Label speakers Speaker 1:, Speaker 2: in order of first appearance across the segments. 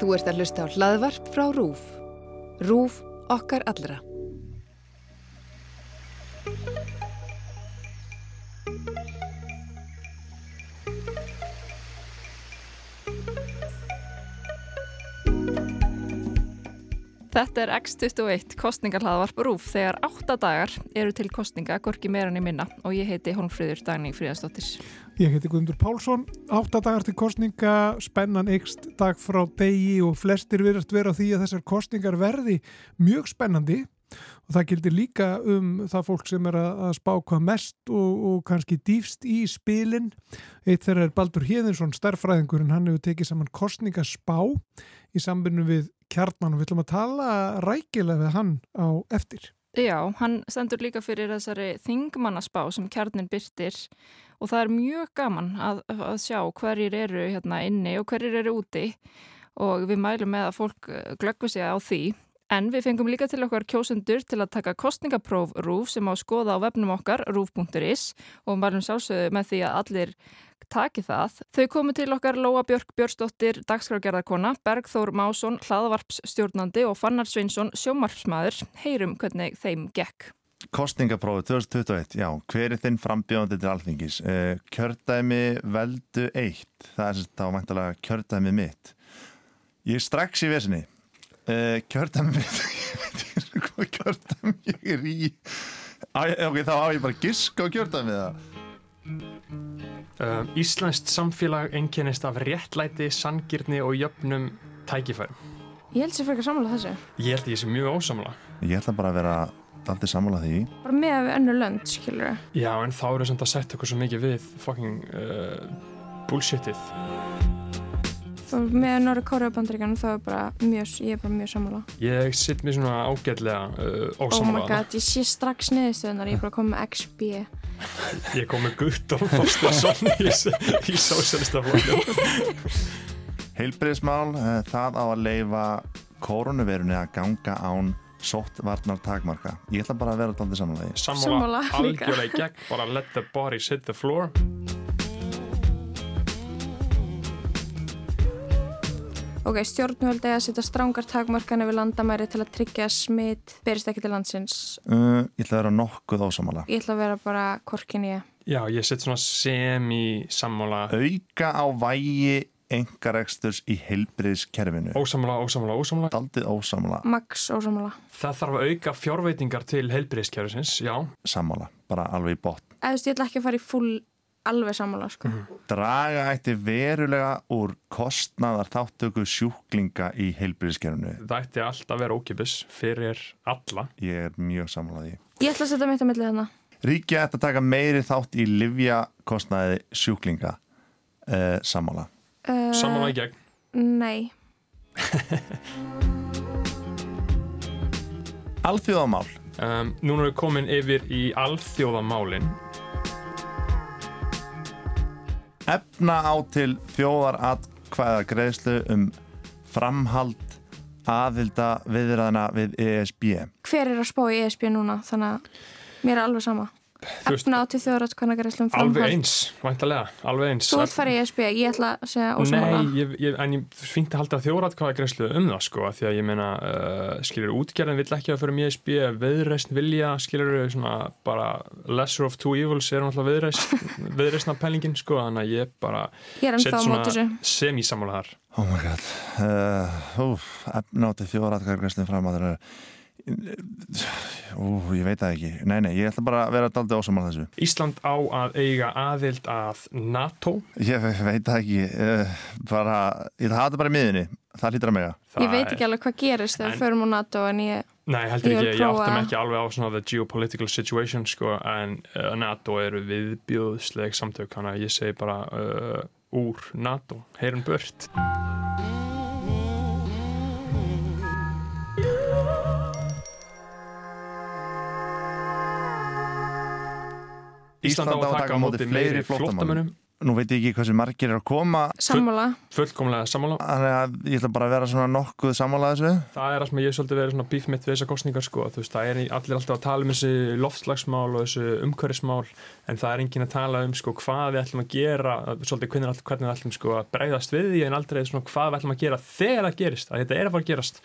Speaker 1: Þú ert að hlusta á hlaðvarp frá RÚF. RÚF okkar allra.
Speaker 2: Þetta er X21 kostningarhlaðvarp RÚF þegar 8 dagar eru til kostninga, gorki meirann í minna. Og ég heiti Holmfríður Dagný Fríðansdóttir.
Speaker 3: Ég heiti Guðmundur Pálsson, 8 dagar til kostninga, spennan ykst dag frá degi og flestir verðast vera því að þessar kostningar verði mjög spennandi. Og það gildir líka um það fólk sem er að spá hvað mest og, og kannski dýfst í spilin. Eitt þeirra er Baldur Híðinsson, starfræðingur, en hann hefur tekið saman kostningaspá í sambinu við kjarnan og við ætlum að tala rækilega við hann á eftir.
Speaker 2: Já, hann stendur líka fyrir þessari þingmannaspá sem kjarnin byrtir og það er mjög gaman að, að sjá hverjir eru hérna inni og hverjir eru úti og við mælum með að fólk glöggu sig á því En við fengum líka til okkar kjósundur til að taka kostningapróf RÚF sem á skoða á vefnum okkar, rúf.is og varum sjálfsögðu með því að allir taki það. Þau komu til okkar Lóa Björk Björnsdóttir, dagskrágerðarkona, Bergþór Másson, hlaðavarpsstjórnandi og Fannar Sveinsson, sjómarpsmaður. Heyrum hvernig þeim gekk.
Speaker 4: Kostningaprófi 2021, já, hver er þinn frambjóðandi til alþingis? Uh, kjördæmi veldu eitt, það er þá mæntalega kjördæmi mitt. Ég er strax í vesinni. Uh, kjördæmi mitt ég veit ekki hvað kjördæmi ég er í ok, þá á ég bara gisk á kjördæmi það
Speaker 5: uh, Íslandst samfélag einkennist af réttlæti, sangirni og jöfnum tækifærum.
Speaker 6: Ég held sér fyrir ekki að samla þessu.
Speaker 5: Ég held ég sé mjög ósamla
Speaker 4: Ég ætla bara að vera alltaf samla því.
Speaker 6: Bara með að við önnu lönd, skilur við
Speaker 5: Já, en þá eru þetta að setja okkur svo mikið við fucking uh, bullshitið
Speaker 6: með Norra Kórabandaríkan þá er bara mjög, ég er bara mjög sammála.
Speaker 5: Ég sitt mér svona ágætlega uh, ósammála
Speaker 6: Oh my god, ég sé strax neðistöðunar ég er bara komið með XB
Speaker 5: Ég kom með Guttorm Þorstarsson í, í Sósælistaflokku
Speaker 4: Heilbriðismál, það á að leifa koronavirunni að ganga án sóttvarnar takmarka Ég ætla bara að vera alltaf samanlega
Speaker 5: Sammála, algjörlega í gegn bara let the bodies hit the floor
Speaker 6: Ok, stjórnvöldi að setja strángar takmarkan yfir landamæri til að tryggja smitt berist ekki til landsins.
Speaker 4: Uh, ég ætla að vera nokkuð ósamála.
Speaker 6: Ég ætla að vera bara korkin ég.
Speaker 5: Já, ég set svona semi sammála.
Speaker 4: Auka á vægi engareksturs í heilbriðskerfinu.
Speaker 5: Ósamála, ósamála, ósamála.
Speaker 4: Daldið ósamála.
Speaker 6: Max ósamála.
Speaker 5: Það þarf að auka fjárveitingar til heilbriðskerfisins, já.
Speaker 4: Samála, bara alveg í botn.
Speaker 6: Eða þú veist, ég ætla ekki að fara í full alveg sammála sko. Mm.
Speaker 4: Draga ætti verulega úr kostnaðar þáttöku sjúklinga í heilbyrðiskerfunu.
Speaker 5: Það ætti alltaf að vera ókipis fyrir alla.
Speaker 4: Ég er mjög sammálaði.
Speaker 6: Ég ætla að setja mitt á millið þarna.
Speaker 4: Ríkja ætti að taka meiri þátt í livjakostnaði sjúklinga uh, sammála.
Speaker 5: Uh, sammála í gegn?
Speaker 6: Nei.
Speaker 4: Alþjóðamál.
Speaker 5: Um, núna erum við komin yfir í alþjóðamálinn
Speaker 4: efna á til þjóðar atkvæða greiðslu um framhald aðilda viðræðina við ESB.
Speaker 6: Hver er að spá í ESB núna? Þannig að mér er alveg sama. Efna á til þjóðratkvæðnagreifslum framhald.
Speaker 5: Alveg eins, væntalega, alveg eins.
Speaker 6: Þú ert farið í ESB, ég ætla að segja ósamála.
Speaker 5: Nei, ég, ég, en ég fengt að halda þjóðratkvæðagreifslu um það sko, því að ég meina, uh, skilur, útgerðin vill ekki að fyrir mjög ESB, viðreysn vilja, skilur, svona bara lesser of two evils er náttúrulega viðreysn, viðreysna pælingin sko, þannig að ég bara
Speaker 6: set svona
Speaker 5: semísamála þar.
Speaker 4: Oh my god, uh, úf, efnáti þjóðratkvæðagreifslu fram að það er Ú, ég veit það ekki. Nei, nei, ég ætla bara að vera aldrei ósamal þessu.
Speaker 5: Ísland á að eiga aðild að NATO?
Speaker 4: Ég veit það ekki. Uh, bara, ég hafa þetta bara í miðinni. Það hlýttur að mega.
Speaker 6: Það ég veit ekki alveg hvað gerist þegar við förum á NATO en ég...
Speaker 5: Nei, heldur ekki. Ég áttum ekki alveg á svona the geopolitical situation, sko, en uh, NATO eru viðbjóðsleg samtök, þannig að ég segi bara uh, úr NATO. Heyrum bört. Ísland á að taka á móti fleiri flottamönnum
Speaker 4: nú veit ég ekki hversu margir er að koma
Speaker 6: Sammála.
Speaker 5: Fullkomlega sammála.
Speaker 4: Þannig að ég ætla bara að vera svona nokkuð sammála þessu.
Speaker 5: Það er það sem ég svolítið verið svona bíf mitt við þessar kostningar sko. Þú veist, það er allir alltaf að tala um þessi loftslagsmál og þessu umhverfismál en það er engin að tala um sko hvað við ætlum að gera, svolítið hvernig, hvernig við ætlum sko að breyðast við því en aldrei svona hvað við ætlum að gera þegar það gerist, að þetta er að fara að gerast.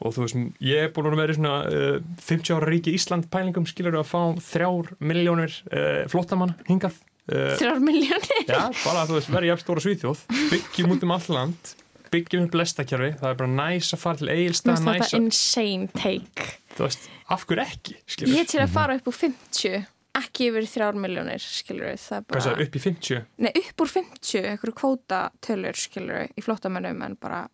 Speaker 5: Og þú veist, ég er búin að vera í svona uh, 50 ára ríki Ísland pælingum skilur að fá þrjár miljónir uh, flottamann hingað
Speaker 6: Uh, Þrjár miljónir?
Speaker 5: Já, bara þú veist, verið jafn stóra svíþjóð byggjum út um all land byggjum upp lestakjörfi, það er bara næs að fara til eigilstað,
Speaker 6: næs að... Þetta er insane take.
Speaker 5: Þú veist, af hverju ekki, skilur?
Speaker 6: Ég til að fara upp úr 50, ekki yfir þrjár miljónir, skilur, það er bara...
Speaker 5: Hvað það er, upp í 50?
Speaker 6: Nei, upp úr 50, einhverju kvótatölur, skilur, í flottamennum, en bara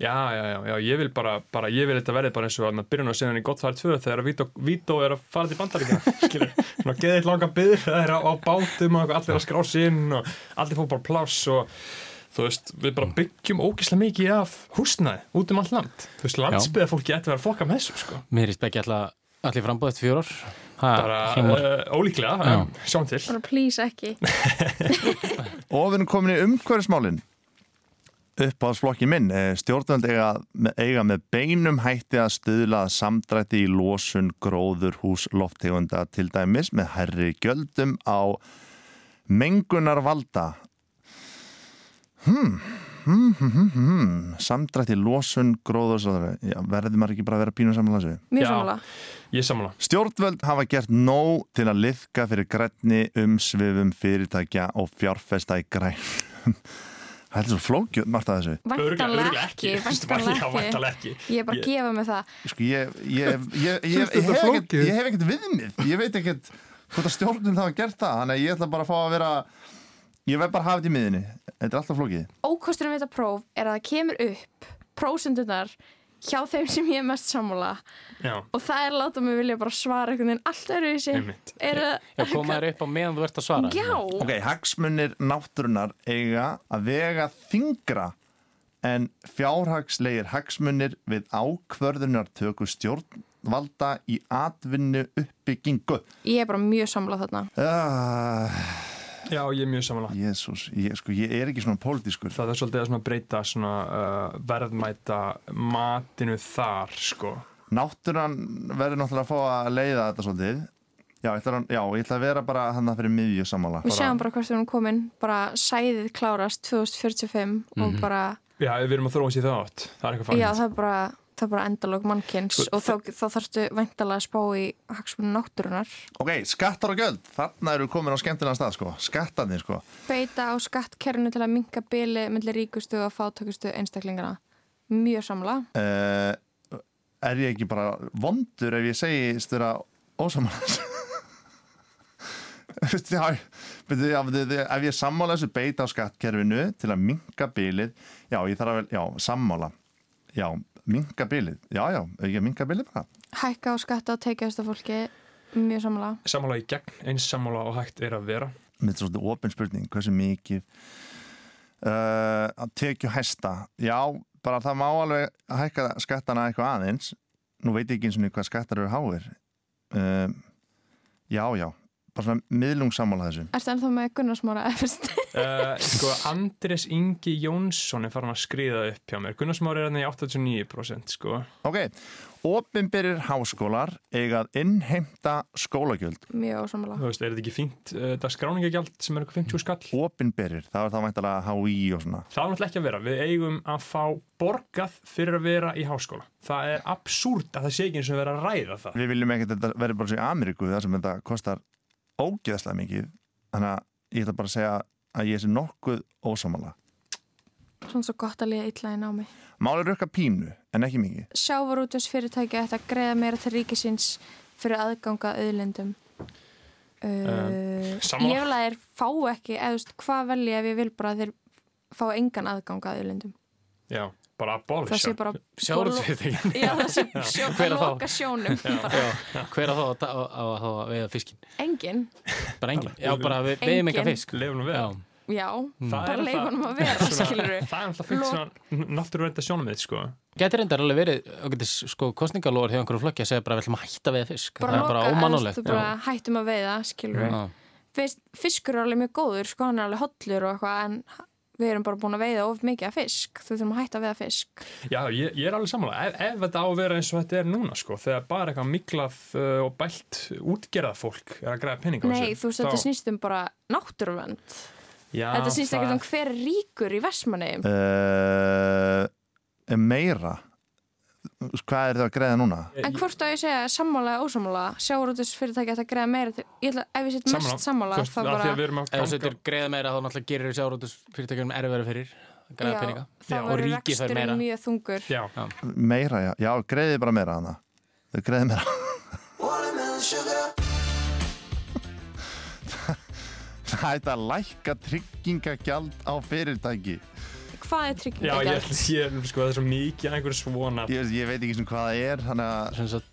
Speaker 5: Já, já, já, já, ég vil bara, bara ég vil þetta verði bara eins og að byrjun og segja henni gott það er tvö þegar Vító er að fara til bandaríkina skilur, svona geðið langa byður það er á, á bátum og allir að skrá sinn og allir fór bara pláss og þú veist, við bara byggjum ógislega mikið af húsnaði út um all land. Þú veist, landsbyða fólki ætti að vera að fokka með þessu sko.
Speaker 7: Mér er spekki allir frambóðið fjör ár
Speaker 5: Ha, bara uh, ólíklega, um, sjáum til.
Speaker 6: Bara please ekki.
Speaker 4: Og við erum komin í umhverfismálinn uppáðsflokki minn. Eh, stjórnvöld eiga, eiga með beinum hætti að stuðla samdrætti í losun gróður hús loftegunda til dæmis með herri gjöldum á mengunar valda. Hmm, hmm, hmm, hmm, hmm. Samdrætti losun gróður, verður maður ekki bara að vera pínu samanlega þessu?
Speaker 6: Mjög
Speaker 5: samla.
Speaker 4: Stjórnvöld hafa gert nóg til að liðka fyrir grænni umsvifum fyrirtækja og fjárfesta í grænum. Það er svo flókjöð margt að þessu.
Speaker 6: Væntalega ekki, væntalega ekki. Ég er bara að gefa mig það.
Speaker 4: Sko ég, ég, ég, ég hef ekkert viðmið. Ég veit ekkert hvort að stjórnum það hafa gert það. Þannig að ég ætla bara að fá að vera, ég verð bara að hafa þetta í miðinni. Þetta er alltaf flókið.
Speaker 6: Ókosturinn við þetta próf er að það kemur upp prósundunar hjá þeim sem ég er mest sammála. Og það er að láta mig vilja bara svara einhvern veginn allt öru í sig.
Speaker 7: Já, komaður upp á meðan þú ert að svara.
Speaker 6: Já.
Speaker 4: Ok, hagsmunir náttúrunar eiga að vega þingra en fjárhagslegir hagsmunir við ákvörðunar tökur stjórnvalda í atvinnu uppbyggingu
Speaker 6: Ég er bara mjög samlað þarna.
Speaker 4: Uh,
Speaker 5: Já, ég er mjög samanlagt.
Speaker 4: Jésús, ég, sko, ég er ekki svona pólitískur.
Speaker 5: Það er svolítið að breyta svona, uh, verðmæta matinu þar, sko.
Speaker 4: Náttúran verður náttúrulega að fá að leiða þetta svolítið. Já, ég ætla, já, ég ætla að vera bara hann að fyrir miðju samála.
Speaker 6: Við sjáum bara hvort við erum komin, bara sæðið klárast 2045 mm -hmm. og mhm. bara...
Speaker 5: Já, við erum að þróa sér það átt. Það er eitthvað fannst.
Speaker 6: Já, það er bara það er bara endalög mannkynns sko, og þá, þá þarfstu væntalega að spá í hagsmunni náttúrunar.
Speaker 4: Ok, skattar og göld, þarna eru komin á skemmtilega stað sko, skattarnir sko.
Speaker 6: Beita á skattkernu til að minka bili millir ríkustu og fátökustu einstaklingana. Mjög samla.
Speaker 4: Uh, er ég ekki bara vondur ef ég segi störa ósamalans? já, beti, já, beti, ef ég sammála þessu beita á skattkerfinu til að minka bilið, já, ég þarf að vel, já, sammála, já, minga bilið, já já, ekki minga bilið bara.
Speaker 6: Hækka og skatta og teikja þess að fólki mjög sammála.
Speaker 5: Sammála í gegn, eins sammála og hægt er að vera.
Speaker 4: Þetta er svona ofin spurning, hversu mikið uh, að tekju hæsta, já, bara það má alveg hækka skattana eitthvað aðeins. Nú veit ég ekki eins og hvað skattar eru háir. Uh, já já bara svona miðlungssammála þessu.
Speaker 6: Er þetta ennþá með Gunnarsmára eftirst?
Speaker 5: uh, sko, Andres Ingi Jónsson er farin að skriða upp hjá mér. Gunnarsmára er hérna í 89% sko.
Speaker 4: Ok, Opinberir háskólar eigað innheimta skólagjöld.
Speaker 6: Mjög ósammála.
Speaker 5: Þú veist, er þetta ekki fínt uh, það skráningagjald sem er eitthvað 50 skall?
Speaker 4: Opinberir, það var það mæntalega HÍ og svona.
Speaker 5: Það er náttúrulega ekki að vera, við eigum að fá borgað fyrir að vera í háskóla. Það er absúrt að það sé ekki eins og vera að ræða það.
Speaker 4: Við viljum ekki að þetta verði bara svo í Ameríku það sem þetta kostar ógeðslega mikið þannig að ég ætla bara að segja að ég sé nokkuð ósamala
Speaker 6: Svona svo gott að liða illa í námi.
Speaker 4: Máli rökka pínu, en ekki mikið.
Speaker 6: Sjávarútus fyrirtæki ætti að greiða meira til ríkisins fyrir aðganga auðlendum uh, um, Ég vil að þeir fá ekki eða hvað velja ef ég vil bara að þeir fá engan aðganga auðlendum
Speaker 5: Já bara abolish
Speaker 6: það sé bara já það sé sjó, að loka sjónum
Speaker 7: hver að þá að, að veiða fiskin
Speaker 6: engin
Speaker 7: bara engin, já bara við veiðum enga fisk.
Speaker 5: Leifum við
Speaker 6: já, já. Bara leifunum að vera
Speaker 5: það er alltaf fyrst svona náttúrulega sjónumið sko.
Speaker 7: Getur reyndar alveg verið sko kostningalóður hefur einhverju flökk að segja bara við ætlum að hætta veiða fisk.
Speaker 6: Bara loka, hættum að veiða skilur við fiskur er alveg mjög góður sko, hann er alveg hollur og eitthvað en við erum bara búin að veiða of mikið af fisk. Þú þurfum að hætta að veiða fisk.
Speaker 5: Já, ég, ég er alveg samanlega, ef, ef þetta á að vera eins og þetta er núna sko, þegar bara eitthvað miklað uh, og bælt útgerðað fólk er að græða penning á
Speaker 6: þessu Nei, þú veist, þá... þetta snýst um bara náttúruvend Þetta snýst það... ekkert um hver ríkur í Vestmanni
Speaker 4: uh, Meira hvað er það að greiða núna?
Speaker 6: En hvort að ég segja sammála eða ósammála? Sjáurútis fyrirtæki að það greiða meira til, ég ætla, ef ég set mest sammála.
Speaker 7: þá bara ef þú setur greiða meira þá náttúrulega gerir sjáurútis fyrirtækjum erfiðar fyrir greiða peninga.
Speaker 6: þá verður reksturinn mjög þungur.
Speaker 4: Já. Já. meira, já, já greiði bara meira þannig þau greiði meira. Það er að lækka tryggingagjald á fyrirtæki
Speaker 6: hvað er tryggingagjald? Já,
Speaker 5: ég, ég, sko, það er svo mikið einhver svona
Speaker 4: ég, ég veit ekki sem hvað það er
Speaker 7: þannig að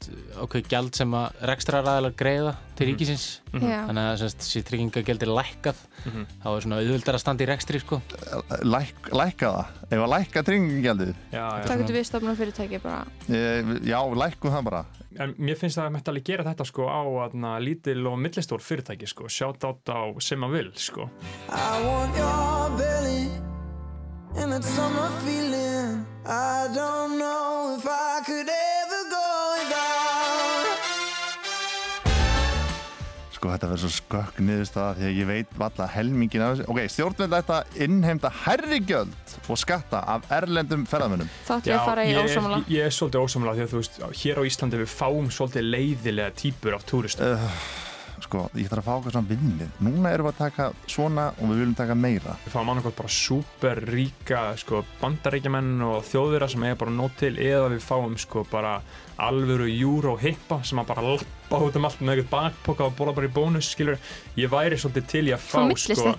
Speaker 7: okkur okay, gjald sem að rekstraræðilega greiða til mhm. ríkisins mm -hmm. þannig að þessi tryggingagjald er lækkað mm -hmm. þá er svona auðvöldar að standa í rekstri sko.
Speaker 4: Læk, Lækka það? Ef að lækka tryggingagjaldið?
Speaker 6: Það getur við stofnum fyrirtæki bara
Speaker 4: Já, lækkum það bara
Speaker 5: En mér finnst það að mætti alveg gera þetta sko á aðna, lítil og millistór fyrirtæki sko, sjátt átt á sem að vil sko I want your belly and that summer feeling. I don't know if I could ever go without.
Speaker 4: Sko þetta verður svo skökk niðurst að því að ég veit valla helmingin af þessu. Ok, stjórnveld þetta innheimta herrigjöld og skatta af erlendum ferðamönnum.
Speaker 6: Þáttu að fara í ósamla
Speaker 5: Ég, ég er svolítið ósamla því að þú veist hér á Íslandi við fáum svolítið leiðilega típur af túristum. Uh,
Speaker 4: sko, ég þarf að fá okkar svona vinnið núna erum við að taka svona og við viljum taka meira.
Speaker 5: Við fáum annarkot bara super ríka sko, bandaríkjaman og þjóðvira sem er bara nót til eða við fáum sko bara alvöru júr og hippa sem að bara lappa út um allt með eitthvað bakpoka og bóla bara í bónus skilur, ég væri svolítið til ég að fá
Speaker 6: sko,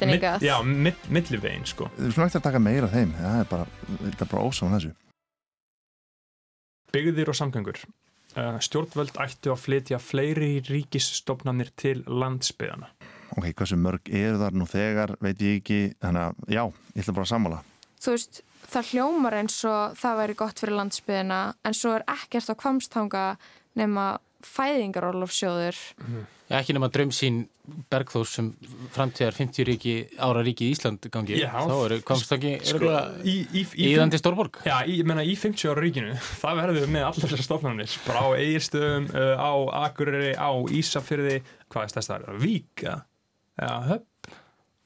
Speaker 5: mittlivegin sko.
Speaker 4: Við svona ekkert að taka meira þeim, það er bara, bara ósáðan þessu.
Speaker 5: Byggðir og samgöngur stjórnvöld ættu að flytja fleiri ríkisstofnanir til landsbyðana.
Speaker 4: Ok, hversu mörg er þar nú þegar, veit ég ekki, þannig að já, ég ætla bara að samála.
Speaker 6: Þú veist, það hljómar eins og það væri gott fyrir landsbyðina, en svo er ekkert á kvamstanga nema fæðingarorlofsjóður.
Speaker 7: Mm. Ekki nema drömsín Bergþórs sem framtíðar 50 ríki, ára ríki í Ísland gangi, já, þá eru komstakki sko, í, í, í, íðandi stórborg.
Speaker 5: Já, ég menna í 50 ára ríkinu, það verður við með allar þessar stofnarnir, bara á Eirstöðum, uh, á Akureyri, á Ísafyrði, hvað er stærst það? Víka, höpp,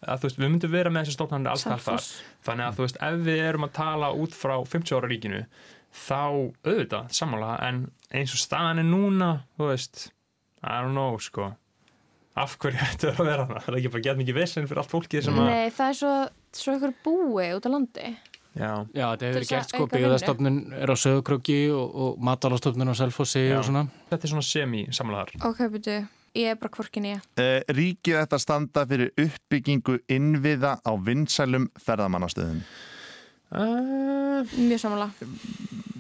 Speaker 5: ja, þú veist, við myndum vera með þessar stofnarnir alltaf þar, þannig að þú veist, ef við erum að tala út frá 50 ára ríkinu, þá auðvitað, samanlega, en eins og staðan er núna, þú veist, I don't know, sko. Af hverju ættu það að vera það það er ekki bara gett mikið vissin fyrir allt fólki sem
Speaker 6: að Nei, það er svo, svo ykkur búi út á landi.
Speaker 7: Já, Já þetta hefur verið gert sko byggðarstofnun er á sögurkröki og, og matalastofnun á selfossi og svona.
Speaker 5: Þetta er svona semi-samlaðar
Speaker 6: Ok, byrju, ég er bara kvorkin ég
Speaker 4: eh, Ríkið þetta standa fyrir uppbyggingu innviða á vinsælum ferðamannastöðum
Speaker 6: uh, Mjög samla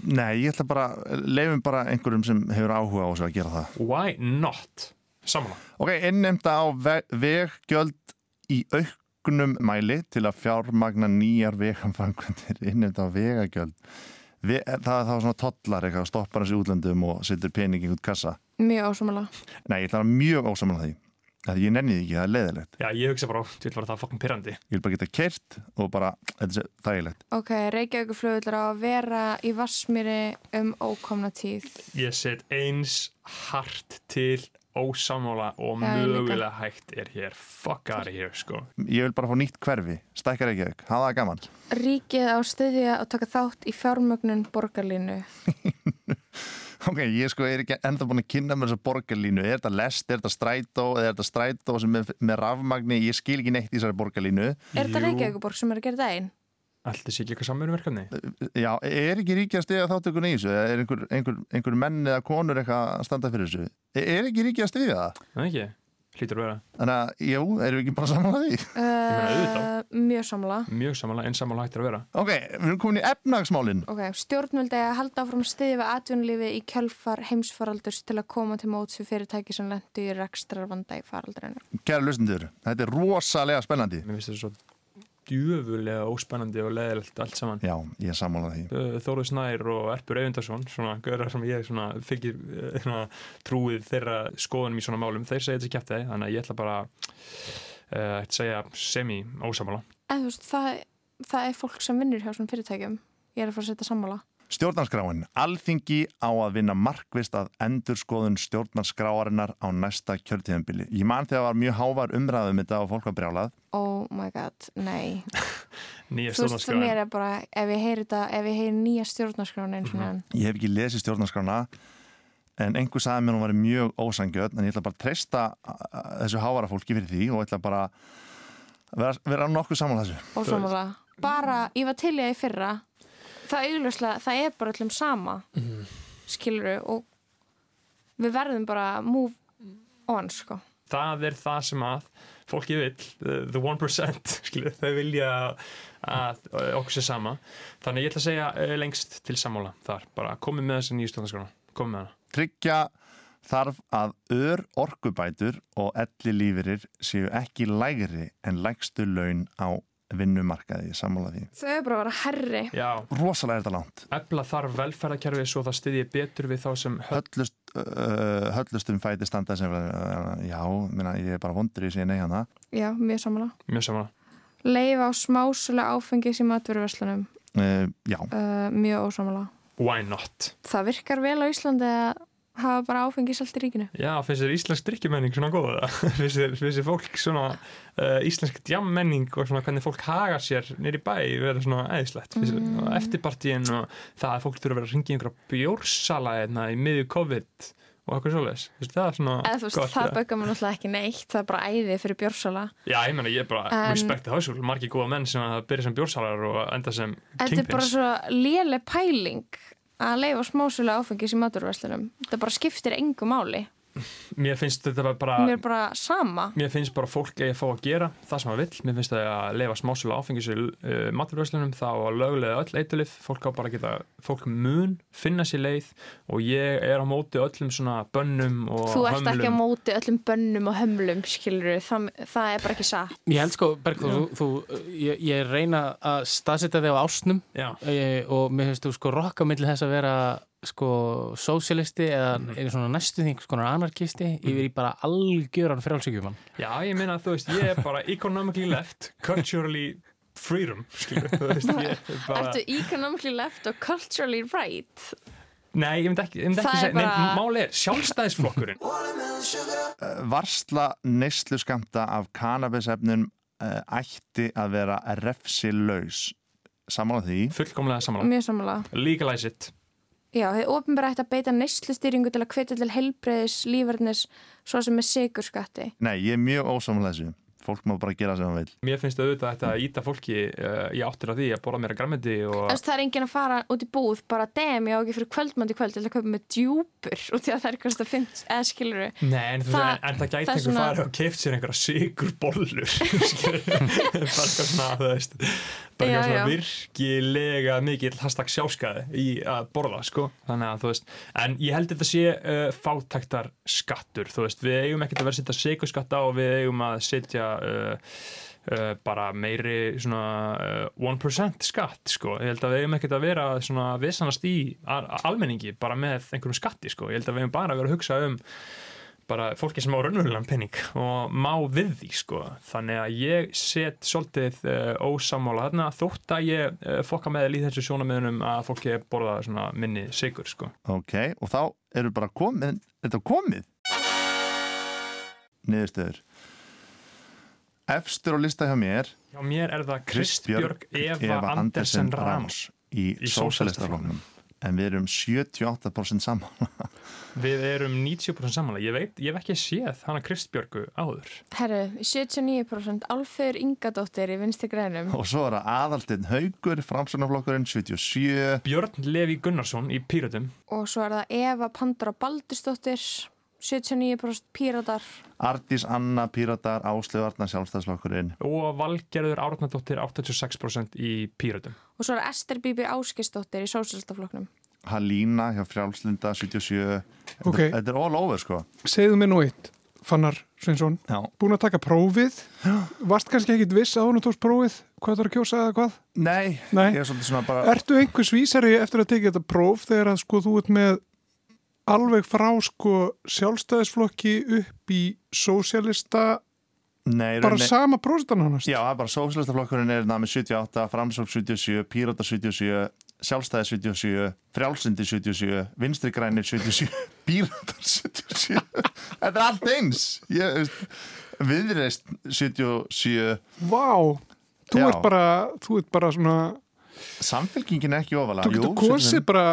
Speaker 4: Nei, ég ætla bara, leifum bara einhverjum sem hefur áhuga á þess að gera það
Speaker 5: Why not? Samla.
Speaker 4: Ok, innemta á veggjöld í auknum mæli til að fjármagna nýjar veganfangundir innemta á vegagjöld. Ve það er þá svona tollar eitthvað, stoppar hans í útlöndum og setur pening í út kassa.
Speaker 6: Mjög ósamala.
Speaker 4: Nei, ég ætla mjög ósamala því. Það ég nenni því ekki, það er leðilegt.
Speaker 5: Já, ég hugsa bara, þú vil bara það fokkum pyrrandi.
Speaker 4: Ég vil bara geta kert og bara, þetta er þægilegt.
Speaker 6: Ok, Reykjavík flugullar á að vera í Varsmýri um ókomna tíð.
Speaker 5: Ég set eins hart til ósamála og mögulega hægt er hér. Fuck out of here, sko.
Speaker 4: Ég vil bara fá nýtt hverfi, stækkar Reykjavík, hafa það gaman.
Speaker 6: Ríkið á stöðja að taka þátt í fjármögnun borgarlínu.
Speaker 4: Ok, ég sko er ekki enda búin að kynna mér þessa borgarlínu. Er þetta lest, er þetta strætó eða er þetta strætó sem er með rafmagni? Ég skil ekki neitt í þessari borgarlínu.
Speaker 6: Er þetta Reykjavíkuborg sem er að gera það einn?
Speaker 5: Alltaf sé ekki eitthvað samverðverkefni?
Speaker 4: Já, er ekki ríkja að stiga þáttökun í þessu? Er einhver, einhver, einhver menn eða konur eitthvað að standa fyrir þessu? Er ekki ríkja að stiga það?
Speaker 5: Nei ekki. Hlýtur að vera.
Speaker 4: Þannig að, jú, erum við ekki bara samanlega því?
Speaker 6: Uh, mjög samanlega.
Speaker 5: Mjög samanlega, en samanlega hættir að vera.
Speaker 4: Ok, við erum komin í efnagsmálinn.
Speaker 6: Ok, stjórnvöldi að halda áfram stiði við atvinnulífi í kjölfar heimsfaraldurs til að koma til móts við fyrirtæki sem lendu í rekstrar vanda í faraldurinu.
Speaker 4: Kæra lustendur, þetta er rosalega spennandi.
Speaker 5: Mér finnst þetta svo djöfulega óspennandi og leðilegt allt saman.
Speaker 4: Já, ég samála því.
Speaker 5: Þóru Snær og Erpur Eyvindarsson svona göra sem ég svona fylgir svona, trúið þeirra skoðunum í svona málum þeir segja þetta kæft þeir, þannig að ég ætla bara uh, að segja semi ósamála
Speaker 6: En þú veist, það, það er fólk sem vinnur hjá svona fyrirtækjum. Ég er að fara að setja sammála
Speaker 4: Stjórnarskráin. Alþingi á að vinna markvist að endurskoðun stjórnarskráarinnar á næsta kjörtíðanbili. Ég man þegar var mjög hávar umræðum þetta og fólk var brjálað.
Speaker 6: Oh my god, nei.
Speaker 5: nýja
Speaker 6: stjórnarskráin. Þú veist, það mér er bara, ef ég heyri þetta, ef ég heyri nýja stjórnarskráin eins og
Speaker 4: mm -hmm. Ég hef ekki lesið stjórnarskrána, en einhver sagði mér hún var mjög ósangjöld, en ég ætla bara að treysta þessu hávara fólki fyrir því og ætla bara að vera, vera nokkuð saman þessu.
Speaker 6: Bara, ég var til ég í fyrra það augljóslega, það er bara allum sama mm. skiluru og við verðum bara move on sko.
Speaker 5: Það er það sem að fólki vil, the 1% skilur, þau vilja að okkur sé sama, þannig ég ætla að segja eh, lengst til sammála þar. Bara komið með þessi nýju stjórnarskrána, komið með hana.
Speaker 4: Tryggja þarf að ör orkubætur og elli lífirir séu ekki lægri en lægstu laun á vinnumarkaði sammála því.
Speaker 6: Þau er bara að vera herri.
Speaker 5: Já.
Speaker 4: Rosalega er þetta langt.
Speaker 5: Ebla þarf velferðarkerfi svo það styðji betur við þá sem
Speaker 4: höllust, uh, höllustum fæti standa sem uh, já, minna, ég er bara vondur í síðan eigana.
Speaker 6: Já, mjög sammála.
Speaker 5: Mjög sammála.
Speaker 6: Leif á smásulega áfengis í matveruverslunum.
Speaker 4: Uh, já.
Speaker 6: Uh, mjög ósammála.
Speaker 5: Why not?
Speaker 6: Það virkar vel á Íslandi að hafa bara áfengisalt í ríkinu.
Speaker 5: Já, finnst þér íslensk drikkjumenning svona góða? finnst þér fólk svona uh, íslensk djammenning og svona hvernig fólk hagar sér nýri bæ vera svona eðislegt mm. eftirpartíin og það að fólk þurfa að vera að ringa í einhverja bjórsala hérna í miðju COVID og eitthvað svolítið það er svona
Speaker 6: Eð, veist, gott það böggar mér náttúrulega ekki neitt það er bara æði fyrir bjórsala
Speaker 5: Já, ég menna, ég er bara um, respektið háskól margi góða menn sem byrja sem bjórsalar og enda sem kingpins
Speaker 6: Þetta er bara svo léle pæling að leifa smásölu áfengis í maturverslunum þetta bara skiptir engu máli
Speaker 5: Mér finnst þetta bara
Speaker 6: Mér er bara sama.
Speaker 5: Mér finnst bara fólk að ég fá að gera það sem það vil Mér finnst það að leifa smásölu áfengis í uh, maturverslunum þá að lögulega öll eitthulif fólk á bara að geta, fólk mun finna sér leið og ég er á móti öllum svona bönnum og hömlum
Speaker 6: Þú ert hömlum. ekki á móti öllum bönnum og hömlum skilur, það, það er bara ekki satt.
Speaker 7: Ég held sko, Bergþór, þú, þú ég, ég reyna að staðsetja þig á ásnum e, og mér finnst þú sko rokka millir þess að vera sko sósialisti eða mm. einu svona næstu þing sko anarkisti mm. yfir í bara algjöran frálsíkjumann
Speaker 5: Já, ég meina að þú veist, ég er bara economically left, culturally freedom, skilur
Speaker 6: bara Ertu economically left og culturally right?
Speaker 5: Nei, ég myndi ekki, ég myndi ekki segja, bara... nei, máli er sjálfstæðisflokkurinn.
Speaker 4: Eh, Varsla neyslu skamta af kannabisefnun uh, ætti að vera refsilaus. Samála því?
Speaker 5: Fullkomlega samála
Speaker 6: Mjög samála
Speaker 5: Legalize it
Speaker 6: Já, þið ofinbæra ætti að beita neslustýringu til að hvetja til helbreyðis lífarnis svo sem með sigurskatti.
Speaker 4: Nei, ég er mjög ósamlega þessu fólk má bara gera sem það vil
Speaker 5: Mér finnst auðvitað að þetta íta fólki uh, í áttur af því að borða mér að græmiti og...
Speaker 6: Það er engin að fara út í búð bara dem, ég á ekki fyrir kvöldmandi kvöld til að köpa með djúpur út í að það er eitthvað fimt eða skiluru
Speaker 5: Nei, en, Þa, en, en það gæti einhver svona... fara og keift sér einhverja sigur bollur bara eitthvað svona það veist bara eitthvað svona virkilega mikil hashtag sjálfskaði í að borða sko, þannig að þú veist en ég held þetta sé uh, fátæktar skattur, þú veist, við eigum ekkert að vera að setja sigurskatt á og við eigum að setja uh, uh, bara meiri svona 1% uh, skatt sko, ég held að við hefum ekkert að vera svona vissanast í almenningi bara með einhverjum skatti sko, ég held að við hefum bara vera að hugsa um bara fólki sem á raunverulegan penning og má við því sko. Þannig að ég set svolítið uh, ósamála þarna þótt að ég uh, fokka með í þessu sjónamöðunum að fólki borða svona minni sigur sko.
Speaker 4: Ok, og þá eru bara komið þetta komið? Niðurstöður Efstur á lista hjá mér.
Speaker 5: Hjá mér er það Kristbjörg Eva, Eva Andersen Rams
Speaker 4: í, í Sósælistafloknum en við erum 78% saman
Speaker 5: Við erum 90% saman ég veit, ég hef ekki séð hana Kristbjörgu áður.
Speaker 6: Herru, 79% Alfur Ingadóttir í vinsti grænum.
Speaker 4: Og svo er það aðaltinn Haugur framsunarflokkurinn 77
Speaker 5: Björn Levi Gunnarsson í Píratum
Speaker 6: og svo er það Eva Pandra Baldurstóttir 79% píratar.
Speaker 4: Ardís Anna píratar, Áslegu Arna sjálfstæðslokkurinn
Speaker 5: og Valgerður Árnardóttir 86% í píratum.
Speaker 6: Og svo er Ester Bíbi Áskistóttir í sósélstafloknum
Speaker 4: Halína hjá Frjálslinda 77 okay. þetta er all over sko.
Speaker 3: Segðu mér nú eitt Fannar Sveinsson, búin að taka prófið? Varst kannski ekkit viss að hún tókst prófið? Hvað það er að kjósa eða hvað?
Speaker 4: Nei,
Speaker 3: Nei.
Speaker 4: ég er svolítið svona bara
Speaker 3: Ertu einhvers vísari eftir að tekið þetta próf þegar að sko þú ert með alveg frá sko sjálfstæðisflokki upp í sósialista
Speaker 4: Nei,
Speaker 3: bara
Speaker 4: rauninni-
Speaker 3: sama prófistan hannast
Speaker 4: Já, bara sósélastaflokkurinn er með 78, Framsók 77, Pírata 77, Sjálfstæði 77, Frjálsindi 77, Vinstri grænir 77, Píratar 77. Þetta er allt eins. Viðreist 77.
Speaker 3: Vá, þú ert bara þú ert bara svona
Speaker 4: Samfélkingin er ekki ofalega.
Speaker 3: þú getur kosið bara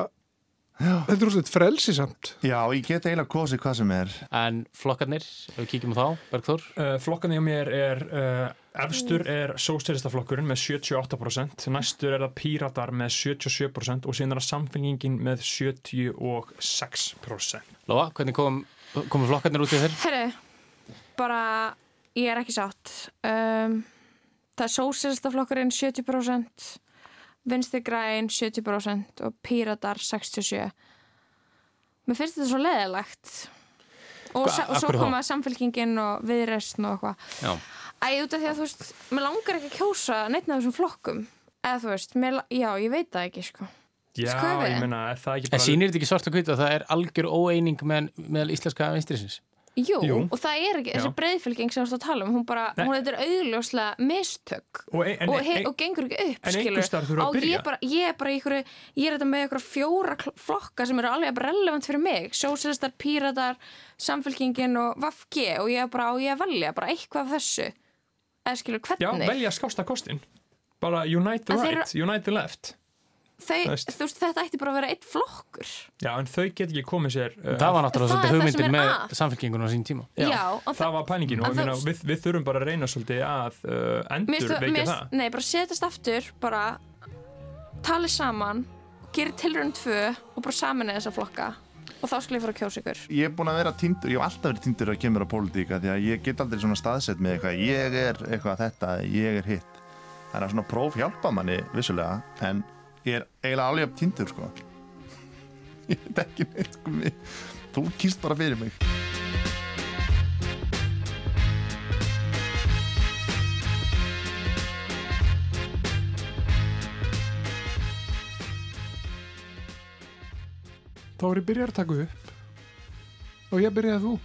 Speaker 3: þetta er úrslit frelsisamt
Speaker 4: Já, ég get eiginlega kosið hvað sem er.
Speaker 7: En flokkarnir, ef við kíkjum á þá, Bergþór?
Speaker 5: Uh, flokkan hjá mér er uh, efstur er sóstyristaflokkurinn með 78% næstur er það píratar með 77% og síðan er það samfélgingin með 76%
Speaker 7: Lóa, hvernig kom, komu flokkarnir út í þér?
Speaker 6: Herru, bara ég er ekki sátt. Um, það er sósélstaflokkurinn 70% vinstri græn 70% og píratar 67 mér finnst þetta svo leðilegt og,
Speaker 7: Hva-
Speaker 6: og svo koma samfélkingin og viðreistn og eitthvað.
Speaker 7: Já,
Speaker 6: Æ, út af því að þú veist, mér langar ekki að kjósa neitt af þessum flokkum. Eða þú veist, mér, já, ég veit það ekki sko.
Speaker 5: Já,
Speaker 6: Sko við?
Speaker 5: ég meina, er það ekki
Speaker 7: en
Speaker 5: bara
Speaker 7: sýnir þetta ekki svart og hvít að það er algjör óeining með, með íslenska vinstrisins?
Speaker 6: Jú,
Speaker 5: Jú.
Speaker 6: og það er ekki, þessi
Speaker 5: Já.
Speaker 6: breyðfylging sem þú ert að tala um, hún bara,
Speaker 5: Nei.
Speaker 6: hún er augljóslega mistök.
Speaker 5: Og, en,
Speaker 6: og, he,
Speaker 5: ein,
Speaker 6: og gengur ekki upp, skilur og ég, bara, ég er bara í ykkur, ég er þetta með ykkur fjóra flokka sem eru alveg relevant fyrir mig. Sósilistar, píratar, samfélkingin og VFG og ég er bara á ég að velja bara eitthvað af þessu. Eða skilur,
Speaker 5: Já,
Speaker 6: hvernig?
Speaker 5: velja skásta kostin bara unite the right, unite the left
Speaker 6: Þau,
Speaker 5: þú veist.
Speaker 6: þetta ætti bara að vera eitt flokkur
Speaker 5: Já, en þau get ekki komið sér uh,
Speaker 7: Það var náttúrulega
Speaker 6: Það er
Speaker 7: svolítið
Speaker 6: það
Speaker 7: hugmyndin
Speaker 6: er
Speaker 7: með
Speaker 6: að.
Speaker 7: samfélkingun á sín tíma
Speaker 6: Já, og
Speaker 5: það var pælingin og
Speaker 6: þú-
Speaker 5: við, við þurfum bara að reyna svolítið að uh, endur
Speaker 6: mér
Speaker 5: það
Speaker 6: Nei, bara setjast aftur bara talið saman gerir tilrönd tvö og bara saman þessa flokka og þá skulle ég fara að kjósa ykkur
Speaker 4: Ég er búin að vera tindur, ég hef alltaf verið tindur að kemur á pólitíka því að ég get aldrei svona staðsett með eitthvað, ég er eitthvað þetta, ég er hitt. Þannig að svona próf hjálpa manni vissulega, en ég er eiginlega alveg upp tindur sko. Ég veit ekki neitt sko mig. Þú kýrst bara fyrir mig.
Speaker 3: þá er ég byrjar að taka upp og ég byrjaði þú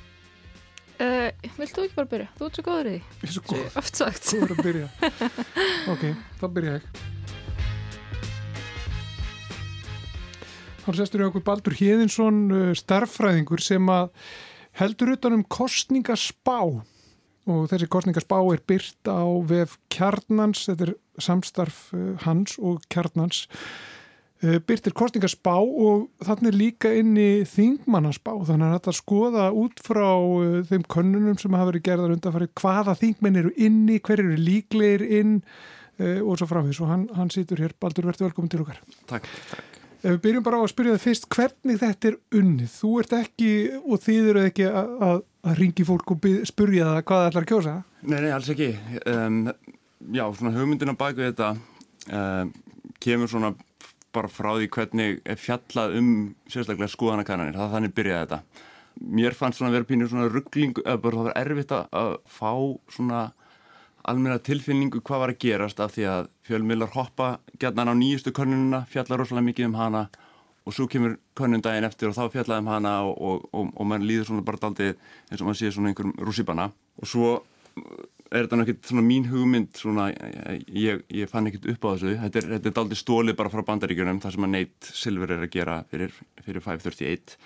Speaker 2: Uh, vilt þú ekki bara byrja? Þú ert svo góður í því.
Speaker 3: ég er svo
Speaker 2: Svo
Speaker 3: góð,
Speaker 2: oft sagt.
Speaker 3: þú er að byrja ok, þá byrja ég þá sestur ég okkur Baldur Hjeðinsson uh, starffræðingur sem að heldur utan um kostningaspá og þessi kostningaspá er byrt á vef kjarnans, þetta er samstarf uh, hans og kjarnans. Uh, byrtir kostningaspá og þannig er líka inni þingmannaspá. Þannig að þetta skoða út frá þeim könnunum sem hafa verið gerðar undanfæri hvaða þingmenn eru inni, hver eru líklegir inn og svo framvís og hann, hann situr hér, Baldur, verður velkomin til okkar.
Speaker 8: Takk, takk.
Speaker 3: Ef við byrjum bara á að spyrja það fyrst hvernig þetta er unnið, þú ert ekki og þið eru ekki að, að, að ringi fólk og byrja, spyrja það hvað það ætlar að kjósa
Speaker 8: Nei, nei, alls ekki. Um, já, svona hugmyndina bak við þetta um, kemur svona bara frá því hvernig er fjallað um sérstaklega skoðanakannanir. Það þannig byrjaði þetta. Mér fannst svona að vera pínur svona ruggling, eða bara það var erfitt að fá svona almenna tilfinningu hvað var að gerast af því að fjölmiðlar hoppa gætnan á nýjustu könnununa, fjalla rosalega mikið um hana og svo kemur könnun daginn eftir og þá fjallaði um hana og, og, og, og mann líður svona bara daldið eins og maður sé svona einhverjum rússipanna. Og svo er þetta náttúrulega svona mín hugmynd svona, ég, ég fann ekkert upp á þessu. Þetta er, þetta er daldið stólið bara frá bandaríkjunum það sem að Nate Silver er að gera fyrir, fyrir 531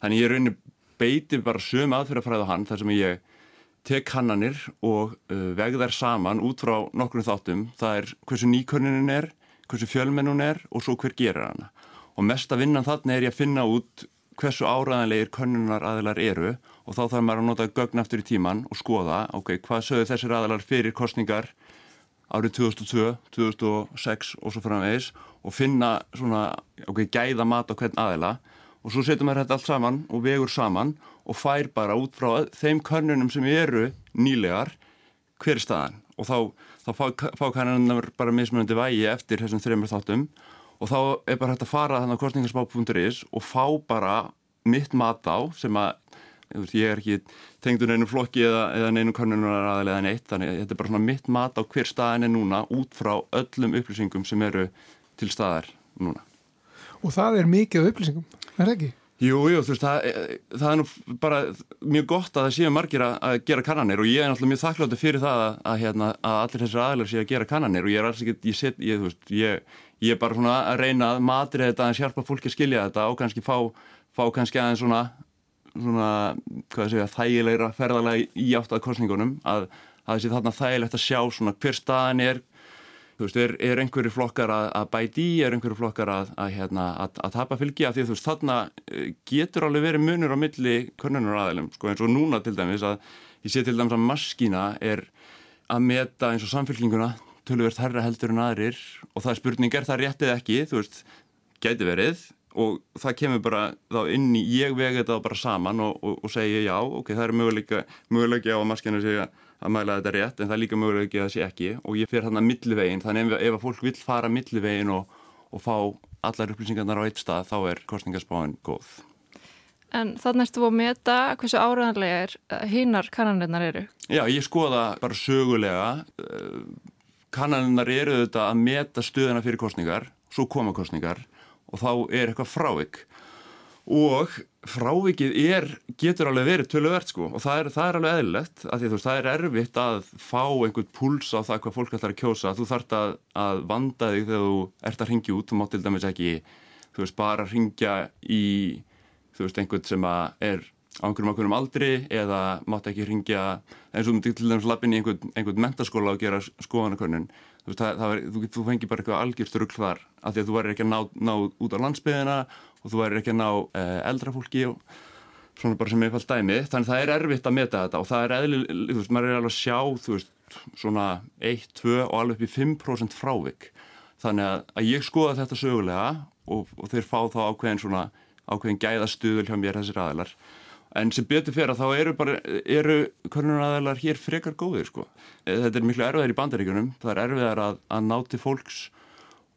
Speaker 8: þannig ég raunir beiti bara sömu aðferðafræð á hann þar sem ég tek kannanir og uh, veg þær saman út frá nokkrum þáttum. Það er hversu nýkönnunin er hversu fjölmenn hún er og svo hver gerir hana. Og mesta vinnan þarna er ég að finna út hversu áræðanlegir könnunar aðilar eru og þá þarf maður að nota gögn aftur í tíman og skoða, ok, hvað sögðu þessir aðilar fyrir kostningar árið 2002, 2006 og svo framvegis og finna svona, ok, gæða mat á hvern aðila. og svo setjum maður þetta allt saman og vegur saman og fær bara út frá þeim könnunum sem eru nýlegar hver er staðan og þá, þá fá, fá kannanar bara mismunandi vægi eftir þessum þreymur þáttum og þá er bara hægt að fara þannig á kostningarspá.is og fá bara mitt mat á sem að ég er ekki tengdur neinu flokki eða, eða neinu konunar aðalega neitt, þannig þetta er bara svona mitt mat á hver staðin er núna út frá öllum upplýsingum sem eru til staðar núna.
Speaker 3: Og það er mikið upplýsingum, er það ekki?
Speaker 8: Jú, jú, þú veist, það, það er nú bara mjög gott að það séu margir að, að gera kannanir og ég er náttúrulega mjög þakkláttu fyrir það að, að, hérna, að allir þessar aðlar séu að gera kannanir og ég er alls ekki, ég set, ég, þú veist, ég, ég er bara svona að reyna að matrið þetta að hjálpa fólki að skilja þetta og kannski fá, fá kannski aðeins svona, svona, hvað segja, þægilegra ferðalega í átt að kostningunum að það sé þarna þægilegt að sjá svona hver staðan er Þú veist, er, er einhverju flokkar að, að bæti í, er einhverju flokkar að, að, hérna, að tapa fylgi? Af því að þú veist, þarna eh, getur alveg verið munur á milli körnunar aðeilum, sko eins og núna til dæmis að ég sé til dæmis að maskína er að meta eins og samfélkinguna tölverst herra heldur en aðrir og það er spurning, er það réttið ekki, þú veist, gæti verið og það kemur bara þá inn í, ég vegi þetta bara saman og, og, og segja já, ok, það er möguleika, möguleika á að maskína segja að mæla þetta rétt en það er líka mögulega ekki að það sé ekki og ég fer hérna millivegin þannig ef, ef að fólk vil fara millivegin og, og fá allar upplýsingarnar á eitt stað þá er kostningarspáin góð.
Speaker 2: En þannig erstu að meta hversu áræðanlega er hinnar eh, kannanirnar eru?
Speaker 8: Já, ég skoða bara sögulega eh, kannanirnar eru þetta að meta stöðuna fyrir kostningar, svo koma kostningar og þá er eitthvað frávik. Og frávikið er, getur alveg verið töluvert sko. Og það er, það er alveg eðlilegt af því að þú veist það er erfitt að fá einhvern púls á það hvað fólk ætlar að kjósa. Þú þart að, að vanda þig þegar þú ert að ringja út, þú mátt til dæmis ekki þú veist bara að ringja í þú veist einhvern sem er á einhverjum ákveðnum aldri eða mátt ekki ringja eins og þú til dæmis lappin í einhvern, einhvern mentaskóla og gera skoðanakönnun þú það, það er, þú, þú fengir bara eitthvað algjörstrugl þar af því að þú verður ekki að ná, ná út á landsbyðina og þú væri ekki að ná eh, eldra fólki og svona bara sem einfallt dæmi. Þannig það er erfitt að meta þetta og það er eðlilega, þú veist, maður er alveg að sjá þú veist, svona 1, 2 og alveg upp í 5% frávik. Þannig að, ég skoða þetta sögulega og, og þeir fá þá ákveðin svona ákveðin gæðastuðul hjá mér þessir aðeinar en sem betur fyrir að þá eru bara eru konunar aðeinar hér frekar góðir sko. þetta er miklu erfiðar í bandaríkunum það er erfiðar að, að ná til fólks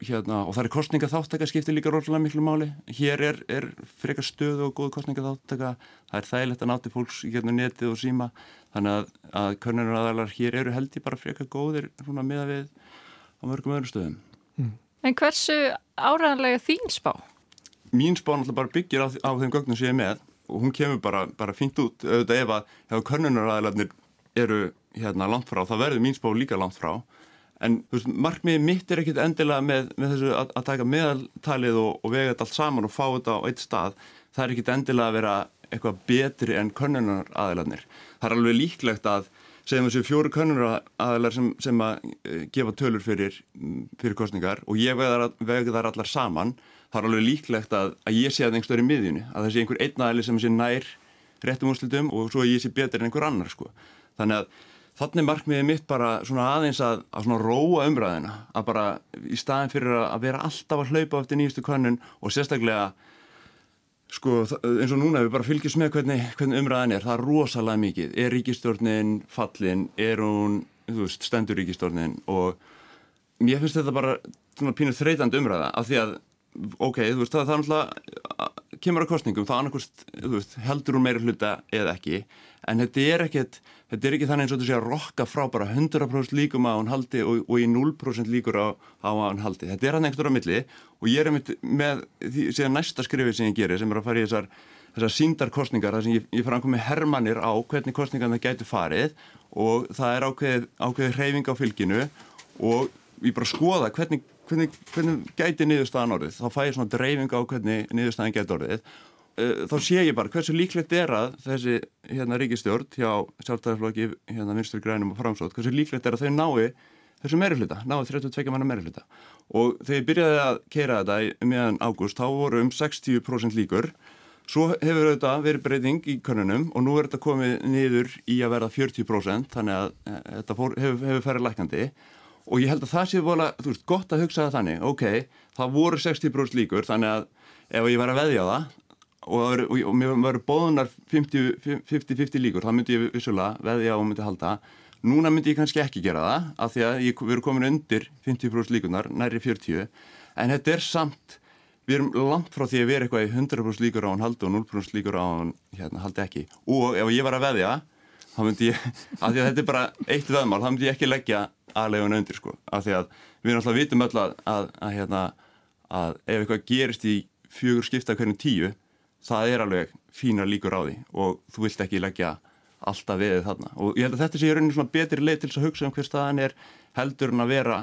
Speaker 8: Hérna, og það er kostningaþáttaka skiptir líka rótlega miklu máli. Hér er, er frekar stöðu og góð kostningaþáttaka. Það er þægilegt að náti fólks í hérna netið og síma. Þannig að, að körnunur aðalar hér eru held ég bara frekar góðir með að við á mörgum öðrum stöðum.
Speaker 2: Mm. En hversu áræðanlega þín spá?
Speaker 8: Mín spá náttúrulega bara byggir á, á þeim gögnum sem ég er með og hún kemur bara, bara fínt út auðvitað ef að, körnunur aðalarnir eru hérna langt frá, þá verður mín spá líka langt frá En veist, markmiði mitt er ekkit endilega með, með þessu að, að taka meðaltalið og, og vega þetta allt saman og fá þetta á eitt stað. Það er ekkit endilega að vera eitthvað betri enn könnunar aðeilarnir. Það er alveg líklegt að segjum þessu fjóru könnunar aðeilar sem, sem að uh, gefa tölur fyrir, fyrir kostningar og ég vega þar allar saman. Það er alveg líklegt að, að ég sé að einhver stöður í miðjunni. Að það sé einhver einn aðeili sem sé nær réttum úrslutum og svo ég sé betri en einhver annar sko. Þannig að Þannig markmiðið mitt bara svona aðeins að, að svona róa umræðina að bara í staðin fyrir að vera alltaf að hlaupa eftir nýjustu kannun og sérstaklega sko eins og núna við bara fylgjum með hvernig, hvernig umræðin er, það er rosalega mikið er ríkistjórnin fallin, er hún veist, stendur ríkistjórnin og mér finnst þetta bara svona pínuð þreytand umræða af því að ok, þú veist það, það er náttúrulega kemur á kostningum, þá annarkost heldur hún meira hluta eða ekki en þetta er ekkert þetta er ekki þannig eins og þú sé að rokka frá bara 100% líkum á hann haldi og, og í 0% líkur á, á hann haldi. Þetta er hann einhverjum á milli og ég er með því síðan næsta skrifið sem ég gerir sem er að fara í þessar, þessar síndarkostningar þar sem ég, ég að með hermanir á hvernig kostningarna gætu farið og það er ákveð, ákveð hreyfing á fylginu og ég bara skoða hvernig, hvernig, hvernig gæti niðurstaðan orðið? Þá fæ ég svona dreifing á hvernig niðurstaðan gæti orðið. Uh, þá sé ég bara hversu líklegt er að þessi hérna ríkistjórn hjá sjálftæðarflokki hérna vinstur grænum og framsótt, hversu líklegt er að þau nái þessu meirifluta, náðu 32 manna meirifluta og þegar ég byrjaði að keira þetta meðan ágúst, þá voru um 60% líkur. Svo hefur þetta verið breyting í konunum og nú er þetta komið niður í að verða 40% þannig að e, þetta hefur, hefur ferið lækandi og ég held að það sé vola, þú veist, gott að hugsa það þannig. Ok, það voru 60% líkur þannig að ef ég var að veðja á það og, og, og mér varu bóðunar 50-50 líkur, þá myndi ég vissulega veðja og myndi halda. Núna myndi ég kannski ekki gera það af því að ég veru komin undir 50% líkunar, næri 40 en þetta er samt við erum langt frá því að vera eitthvað í 100% líkur á hann haldi og 0% líkur á hann hérna, haldi ekki. Og ef ég var að veðja þá myndi ég, af því að þetta er bara eitt veðmál, þá myndi ég ekki leggja aðlegun undir sko, af því að við alltaf vitum öll að, að, að, hérna, að ef eitthvað gerist í fjögur skipta hvernig tíu, það er alveg fína líkur á því og þú vilt ekki leggja alltaf veðið þarna. Og ég held að þetta sé í rauninu svona betri leið til þess að hugsa um hver staðan er heldur en að vera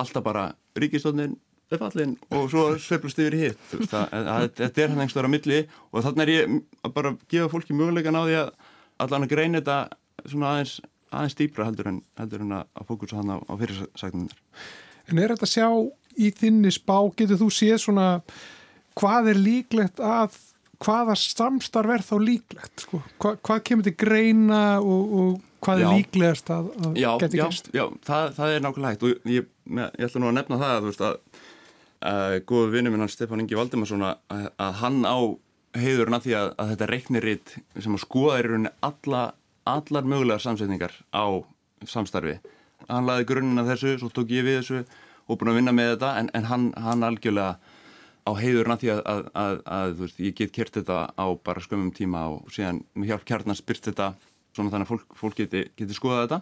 Speaker 8: alltaf bara ríkistónin fallin og svo sveplast yfir hitt. Þetta er hann einhverstað á milli og þannig er ég að bara gefa fólki mögulegan á því að allan að greina þetta svona aðeins, aðeins dýbra heldur en, heldur en að fókusa hann á, á fyrirsæknum
Speaker 3: En er þetta að sjá í þinni spá, getur þú séð svona hvað er líklegt að hvaða samstarf er þá líklegt sko? Hva, hvað kemur til greina og, og hvað já. er líklegast að, að geti
Speaker 8: gæst? Já, já það, það er nákvæmlega hægt og ég, ég ætla nú að nefna það að, veist, að uh, góðu vinnu minn hann Stefán Ingi Valdimarsson að, að hann á heiðurinn að því að, að þetta reikniritt sem að skoða er rauninni alla, allar mögulegar samsetningar á samstarfi. Hann laði grunninn af þessu, svo tók ég við þessu og búin að vinna með þetta en, en hann, hann algjörlega á heiðurinn að því að, að, að veist, ég get kert þetta á bara skömmum tíma og síðan með hjálp kjarnar spyrst þetta svona þannig að fólk, fólk geti, geti skoða þetta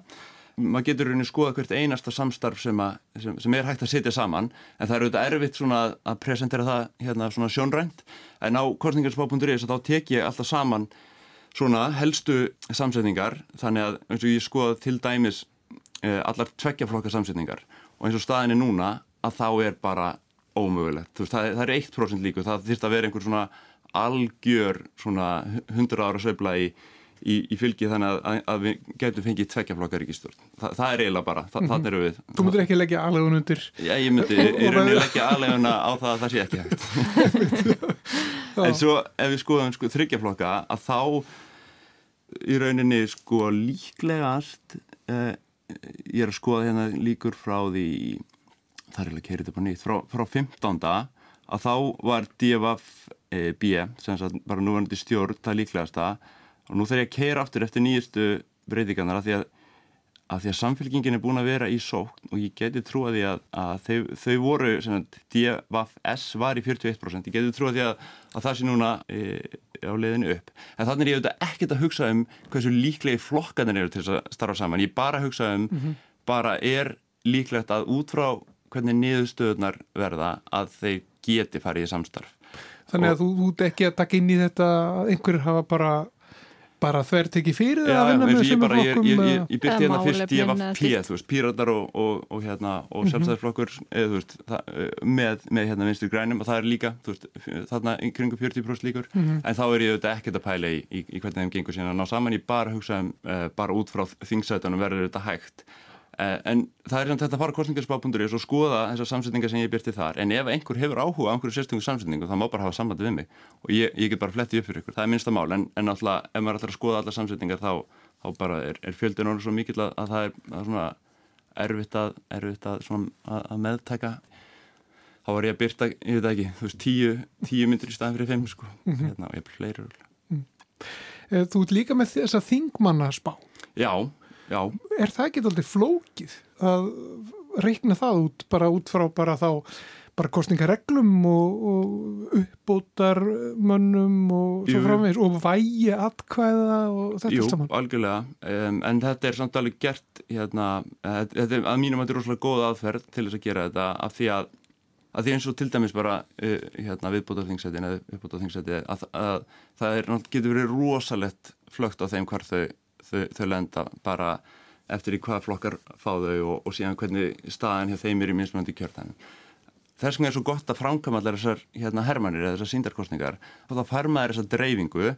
Speaker 8: maður getur rauninni skoða hvert einasta samstarf sem, að, sem, sem er hægt að setja saman en það er auðvitað erfitt svona að presentera það hérna svona sjónrænt. En á kostningarspá.is þá tek ég alltaf saman svona helstu samsetningar þannig að eins og ég skoða til dæmis eh, allar tveggjaflokka samsetningar og eins og staðin er núna að þá er bara ómögulegt, veist, það, það er 1% líku, það þýrst að vera einhver svona algjör svona 100 ára söfla í í, í fylgi þannig að, að við getum fengið tveggjaflokkar ríkistjórn. Þa, það er eiginlega bara, Þa, mm -hmm. þannig eru við.
Speaker 3: Þú myndir ekki leggja aðlegun undir?
Speaker 8: Já, ég myndi í rauninni leggja aðleguna á það að það sé ekki hægt. en svo ef við skoðum sko, þryggjaflokka að þá í rauninni sko líklegast eh, ég er að skoða hérna líkur frá því það er alveg keirið upp á nýtt frá, frá 15. að þá var DFF eh, B sem bara núverandi stjórn það líklegast að og nú þarf ég að keira aftur eftir nýjustu breytingarnar að því að, að því að samfélkingin er búin að vera í sókn og ég geti trú að því að, að þau, þau voru, DFS var í 41%, ég geti trú að því að, að það sé núna e, á leiðinu upp. En þannig er ég auðvitað ekkert að hugsa um hversu líklegi flokkanir eru til að starfa saman, ég bara hugsa um mm -hmm. bara er líklegt að út frá hvernig niðurstöðunar verða að þeir geti farið í samstarf.
Speaker 3: Þannig að og, þú ert ekki að taka inn í þetta að einhverjir hafa bara bara þver tekið fyrir það að vinna með sem er flokkum
Speaker 8: ég, ég, ég byrti hérna fyrst ég var P, þú veist, Píratar og, og, og hérna, og mm -hmm. sjálfstæðarflokkur eða þú veist, það, með, með hérna vinstur grænum og það er líka, veist, þarna kringum 40% líkur, mm -hmm. en þá er ég auðvitað ekkert að pæla í, í, í hvernig þeim gengur síðan að ná saman, ég bara hugsa um, uh, bara út frá þingsætunum verður þetta hægt Eh, en það er samt þetta að fara kostningarspá.is og skoða þessar samsetningar sem ég byrti þar. En ef einhver hefur áhuga á einhverju sérstöngum samsetningu þá má bara hafa sambandi við mig. Og ég, ég get bara flettið upp fyrir ykkur, það er minnsta mál. En, en alltaf ef maður ætlar að skoða alla samsetningar þá, þá bara er, er fjöldin orðið svo mikill að, að það er, að svona erfitt að, erfitt að, svona, að meðtæka þá var ég að byrta, ég veit ekki, þú veist tíu, tíu myndir í staðin fyrir fimm sko, mm -hmm. hérna, og ég er fleiri. Mm.
Speaker 3: Þú ert líka með þess að þingmannaspá.
Speaker 8: Já Já.
Speaker 3: Er það ekki alltaf flókið að reikna það út bara út frá bara þá bara kostningareglum og, og uppbótar mönnum og svo framvegs og vægi atkvæða og þetta
Speaker 8: Jú,
Speaker 3: saman?
Speaker 8: Jú, algjörlega, um, en þetta er samt alveg gert hérna, þetta er að mínum að þetta er rosalega góð aðferð til þess að gera þetta af því að, að því eins og til dæmis bara uh, hérna, viðbótarþingsætin eða uppbótarþingsæti að, að, að það er, getur verið rosalegt flögt á þeim hvar þau þau, þau lenda bara eftir í hvað flokkar fá þau og, og síðan hvernig staðan hjá þeim er í minnsmjöndi kjörtæðinu. Þess vegna er svo gott að framkama allar þessar hérna, hermanir eða þessar síndarkostningar og þá fær maður þessar dreifingu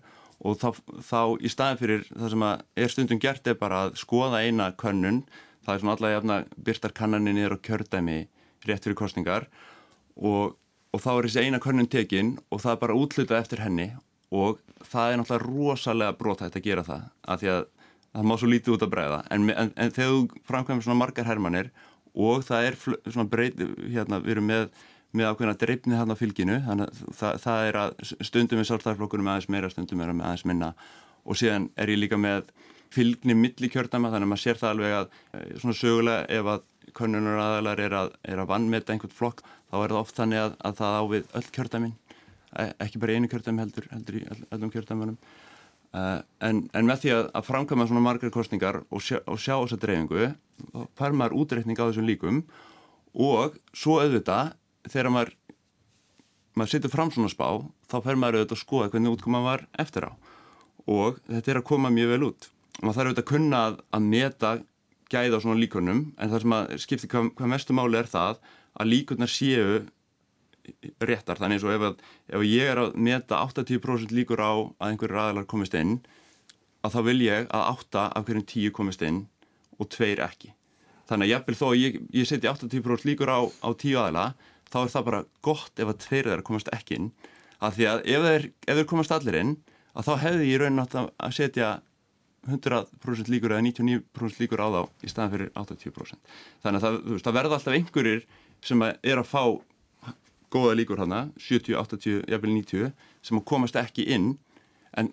Speaker 8: og þá, þá í staðin fyrir það sem er stundum gert er bara að skoða eina könnun, það er svona allar jafna byrtar kannanin niður á kjördæmi rétt fyrir kostningar og, og þá er þessi eina könnun tekinn og það er bara útlutað eftir henni og það er náttúrulega rosalega brotætt að gera það af því að það má svo lítið út að breyða en, en, en þegar þú framkvæmur svona margar hermanir og það er svona breyt hérna, við erum með, með ákveðina dreifni þarna á fylginu þannig að það, það er að stundum við sáltarflokkunum aðeins meira stundum er aðeins minna. Og síðan er ég líka með fylgni milli kjördama þannig að maður sér það alveg að eh, svona sögulega ef að konunar aðalar er að, er að vannmeta einhvern flokk þá er það oft þannig að, að það á við öll kjördamin e, ekki bara einu kjördami heldur, heldur í öllum kjördamunum uh, en, en með því að, að framkvæma svona margar kostningar og sjá, og sjá þessa dreifingu fær maður útreikning á þessum líkum og svo auðvitað þegar maður maður setur fram svona spá þá fær maður auðvitað að skoða hvernig útkoma var eftir á. Og þetta er að koma mjög vel út. Og maður þarf auðvitað að kunna að, að meta gæða á svona líkunum en það sem að skipti hvað, hvað mestu máli er það að líkurnar séu réttar. Þannig eins og ef, ef ég er að meta 80% líkur á að einhverjir aðlar komist inn að þá vil ég að 8 af hverjum 10 komist inn og 2 ekki. Þannig að jafnvel þó ég, ég setja 80% líkur á, á 10 aðla þá er það bara gott ef að 2 þeirra komast ekki inn. Að því að ef þeir, ef þeir komast allir inn að þá hefði ég raun að setja 100% líkur eða 99% líkur á þá í staðan fyrir 80%. Þannig að það, veist, það verða alltaf einhverjir sem er að fá góða líkur hana, 70, 80, jafnvel 90, sem komast ekki inn en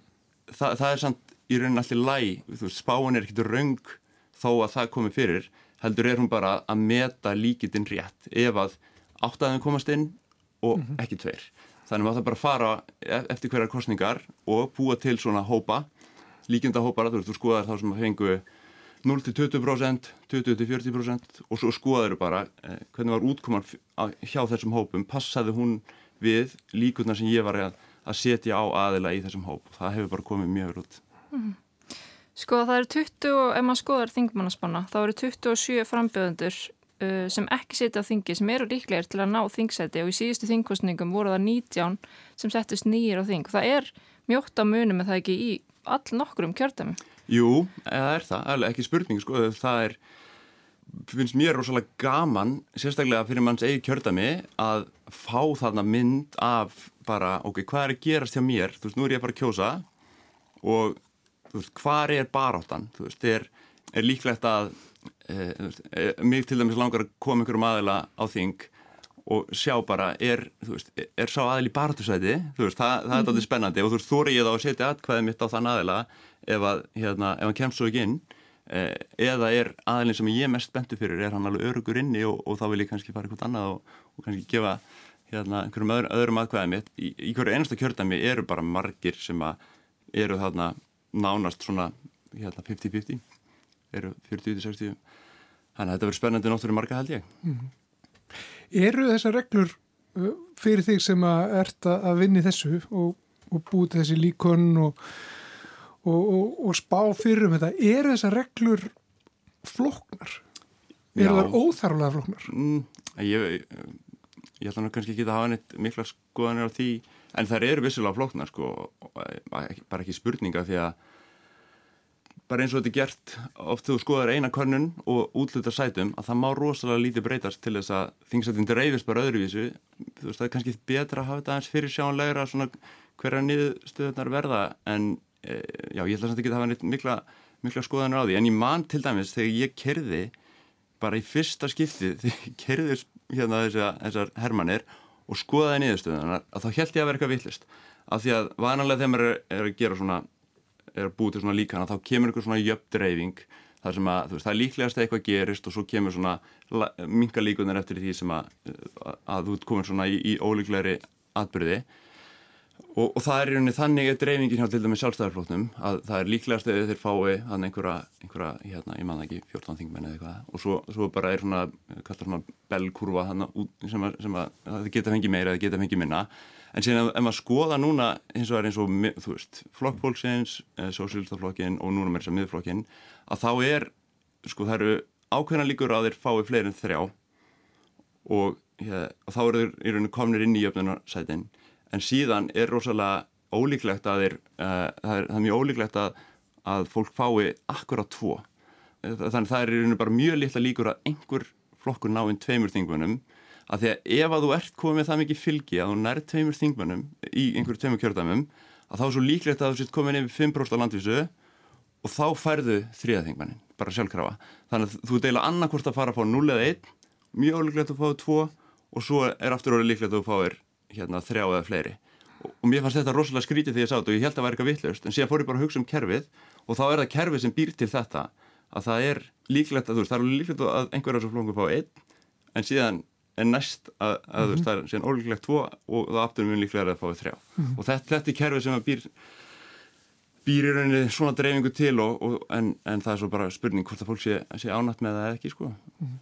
Speaker 8: það, það er samt í raunin allir læg, spáin er ekkert raung þó að það komi fyrir, heldur er hún bara að meta líkitinn rétt ef að áttaðin komast inn og mhm. ekki tveir. Þannig að það bara fara e-, eftir hverjar kostningar og búa til svona hópa líkjendahópar þú, þú skoðar þá sem að fengu 0-20%, 20-40% og svo skoðar þau bara eh, hvernig var útkoman hjá þessum hópum? Passaði hún við líkurna sem ég var að, að setja á aðila í þessum hóp? Það hefur bara komið mjög vel út. Mm.
Speaker 2: Sko það eru 20 ef maður skoðar þingmannaspanna þá eru 27 frambjöðundur uh, sem ekki setja á þingi sem eru líklegir til að ná þingsæti. Og í síðustu þingkostningum voru það 19 sem settust nýjir á þing. Það er mjótt á munum með það ekki í all nokkrum kjördami.
Speaker 8: Jú, það er það, alveg ekki spurning sko, það er, finnst mér rosalega gaman, sérstaklega fyrir manns eigi kjördami að fá þarna mynd af bara, ok, hvað er að gerast hjá mér, þú veist, nú er ég bara að kjósa og þú veist, hvað er baráttan, þú veist, er, er líklegt að e, e, mig til dæmis langar að koma einhverjum aðila á þing og sjá bara, er, veist, er sá aðil í barðursæti, það, það er alveg mhm. spennandi og þú veist, þú er ég þá að setja atkvæðið mitt á þann aðila ef, að, hérna, ef hann kemst svo ekki inn eh, eða er aðilin sem ég er mest spenntu fyrir, er hann alveg örugur inni og, og þá vil ég kannski fara eitthvað annað og, og kannski gefa hérna, einhverjum öðrum, öðrum atkvæðið mitt. Í, í hverju einasta kjördæmi eru bara margir sem eru þarna nánast svona 50-50, hérna, eru 40-60, þannig að þetta verður spennandi nóttur í marga held ég. Mm -hmm.
Speaker 3: Eru þessar reglur uh, fyrir þig sem að ert að vinni þessu og, og búið þessi líkon og, og, og spá fyrir um þetta, eru þessar reglur floknar? Eru þar óþarlega floknar?
Speaker 8: Mm, ég, ég ætla nú kannski ekki að hafa neitt mikla skoðanir á því, en þær eru vissilega floknar sko, bara ekki spurninga því að bara eins og þetta er gert oft þú skoðar eina körnun og útluta sætum að það má rosalega lítið breytast til þess að þingsættin dreifist bara öðruvísu þú veist það er kannski betra að hafa þetta eins fyrir sjáanlegra svona hverja niðurstöðunar verða en e, já ég ætla samt ekki að hafa neitt mikla, mikla skoðanar á því. En ég man til dæmis þegar ég kerði bara í fyrsta skipti þegar ég kerði hérna þessar, þessar hermanir og skoðaði niðurstöðunar að þá held ég að vera eitthvað vittlist af því að vanalega þegar maður er, er að gera svona er að búið til svona líkana þá kemur einhver svona jöfndreifing þar sem að veist, það er líklegast að eitthvað gerist og svo kemur svona minga líkunar eftir því sem að, að þú komur svona í, í ólíklegri atbyrði og, og það er í rauninni þannig að dreifingin hjá til dæmi sjálfstæðarflóknum að það er líklegast að þeir fái hann einhverja, einhverja hérna, ég manna ekki, 14 þingmenni eða eitthvað. Og svo, svo bara er svona, svona belkurva sem sem að það geta fengið meira eða geta fengið minna en síðan ef maður skoða núna eins og er eins og, þú veist, flokkfólksins eh, sósílistaflokkin og núna með þess að miðflokkin að þá er, sko það eru ákveðna líkur að þeir fái fleiri en þrjá og, ja, og þá eru þeir í rauninu komnir inn í jöfnunarsætin. En síðan er rosalega ólíklegt að þeir, uh, það, er, það er mjög ólíklegt að, að fólk fái akkurat tvo. Þannig það er í rauninu bara mjög litla líkur að einhver flokkur ná inn tveimur þingvunum að því að ef að þú ert komið það mikið fylgi að þú nærð tveimur þingmönnum í einhverju tveimur kjördæmum að þá er svo líklegt að þú sitt komin yfir 5% á landvísu og þá færðu þriða þingmannin, bara sjálfkrafa. Þannig að þú deila annarkort að fara að fá 0 eða 1 mjög líklegt að þú fáið 2 og svo er aftur orðið líklegt að þú fáir hérna þrjá eða fleiri. Og, og mér fannst þetta rosalega skrítið þegar ég sá þetta og ég held að það væri eitthvað vittlust en síðan að er að er að er að en er næst að, að mm -hmm. það er síðan ólíklegt tvo og það aftur mjög líklega að fáið þrjá mm -hmm. og þetta, þetta er kerfið sem býr býr í rauninni svona dreifingu til og, og, en, en það er svo bara spurning hvort að fólk sé, sé ánætt með það ekki sko. Mm -hmm.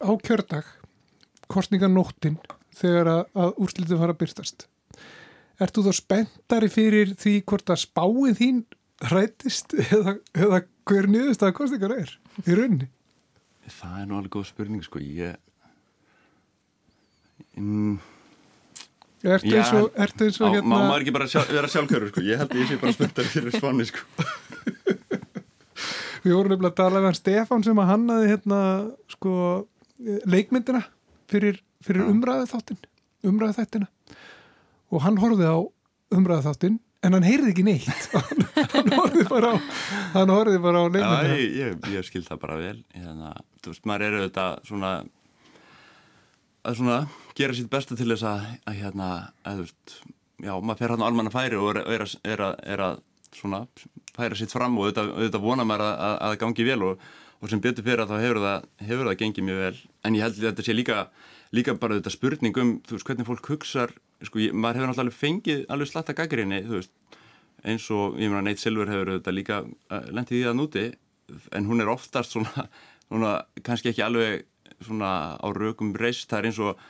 Speaker 3: Á kjördag kostninganóttin þegar að, að úrslitum fara að byrstast Ert þú þá spenntari fyrir því hvort að spáið þín hrættist eða, eða hver niðurst að kostningar er í rauninni?
Speaker 8: Það er nú alveg góð spurning sko ég mm.
Speaker 3: Ertu eins og, ertu eins og hérna
Speaker 8: Má maður ekki bara sjá, vera sjálfkörur sko? Ég held að ég sé bara spenntari fyrir svanni sko.
Speaker 3: Við vorum nefnilega að tala með Stefán sem að hannaði hérna sko leikmyndina fyrir, fyrir umræðu þáttin umræðu þættina og hann horfið á umræðu þáttin en hann heyrði ekki neitt. Hann, hann horfið bara á hann horfið bara á leikmyndina.
Speaker 8: Já, ég, ég, ég skil það bara vel. Hérna, þú veist, maður eru þetta svona að svona gera sitt besta til þess að, að hérna, að þú veist já, maður fer hann á almanna færi og er, er, að, er, að, er að svona færa sitt fram og auðvitað, auðvitað vona maður að það gangi vel og, og sem betur fyrir að þá hefur það, hefur það gengið mjög vel. En ég held að þetta sé líka líka bara þetta spurning um, þú veist, hvernig fólk hugsar sko, ég, maður hefur náttúrulega fengið alveg slatta gaggrinni, þú veist eins og, ég meina, Nate Silver hefur þetta líka uh, lendið í það núti en hún er oftast svona, svona kannski ekki alveg svona á rökum reist, það er eins og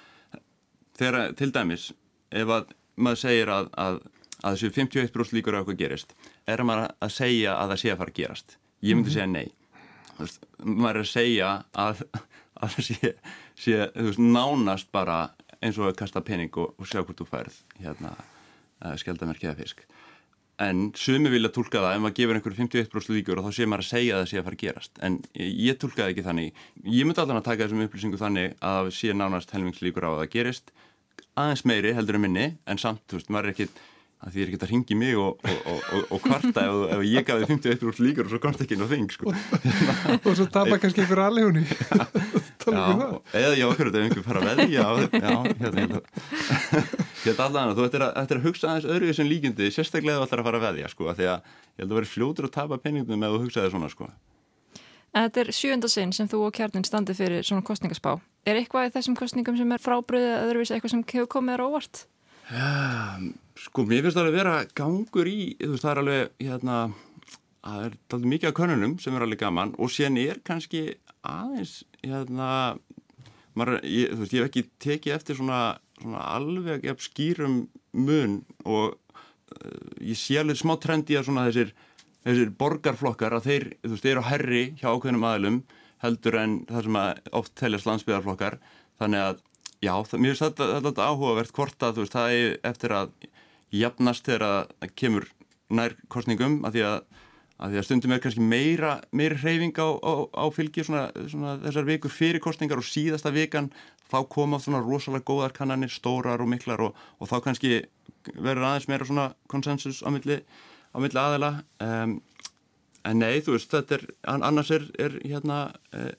Speaker 8: þegar, til dæmis ef að maður segir að, að, að þessu 51% líkur á eitthvað gerist er maður að segja að það sé að fara að gerast? Ég myndi -hmm. segja nei. Veist, maður er að segja að, að það sé, sé veist, nánast bara eins og að kasta pening og, og sjá hvort þú færð hérna uh, skeldamerkiða fisk en sumi vilja tólka það ef maður gefur einhverju 51% líkur og þá sé maður að segja að það sé að fara að gerast. En ég, ég tólkaði ekki þannig. Ég myndi alltaf að taka þessum upplýsingu þannig að það sé nánast helmingslíkur á að það gerist. Aðeins meiri heldur en minni en samt, þú veist, maður er ekki að því er ekki að ringi mig og, og, og, og kvarta ef, ef ég gafi 51% líkur og svo komst ekki inn á þing sko.
Speaker 3: og svo tapar kannski einhver aðlegunni
Speaker 8: eða já, okkur þetta er einhver fara veði já, já, hérna hérna. Allan, þú ættir að, að hugsa aðeins öðru sem líkindi, sérstaklega þú ættir að fara veðja sko, því að ég held að vera fljótur að tapa peningum með að hugsa það svona sko.
Speaker 2: Þetta er sjönda sinn sem þú og kjarnin standi fyrir svona kostningaspá. Er eitthvað í þessum kostningum sem er frábriðið
Speaker 8: sko, mér finnst það að vera gangur í, þú veist, það er alveg, hérna, það er alveg mikið af konunum sem er alveg gaman og sen er kannski aðeins, hérna, maður, ég, þú veist, ég hef ekki tekið eftir svona, svona alveg ef skýrum mun og uh, ég sé alveg smá trendi að svona þessir, þessir borgarflokkar að þeir, þú veist, þeir eru á herri hjá ákveðnum aðlum heldur en það sem oft teljast landsbyðarflokkar, þannig að Já, það, mér finnst þetta, þetta áhugavert hvort að þú veist, það er eftir að jafnast þegar að kemur nær kostningum að því að, að, því að stundum er kannski meira, meira hreyfing á, á, á fylgi svona, svona þessar vikur fyrir kostningar og síðasta vikan þá koma svona rosalega góðar kannanir, stórar og miklar og, og þá kannski verður aðeins meira svona konsensus á milli, á milli aðela um, En nei, þú veist, þetta er, annars er, er, hérna,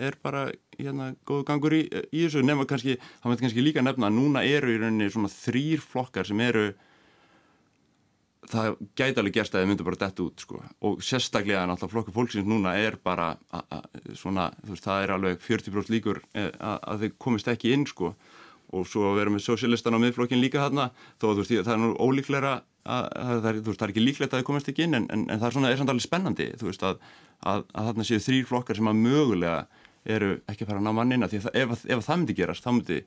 Speaker 8: er bara hérna góðu gangur í, í þessu nema kannski, það veit kannski líka nefna að núna eru í rauninni svona þrýr flokkar sem eru það gæti alveg gerst að það myndur bara dett út sko. Og sérstaklega náttúrulega flokkur fólksins núna er bara svona, veist, það er alveg 40% líkur e, að þau komist ekki inn sko. Og svo verðum við sosialistan á miðflokkin líka þarna þó veist, það er nú ólíklegra að, að það, er, veist, það er ekki líklegt að þau komist ekki inn en, en, en það er svona, er samt alveg spennandi veist, að, að þarna séu þrýr flokkar sem að mögulega eru ekki að fara að ná mannina því að ef, ef það myndi gerast þá myndi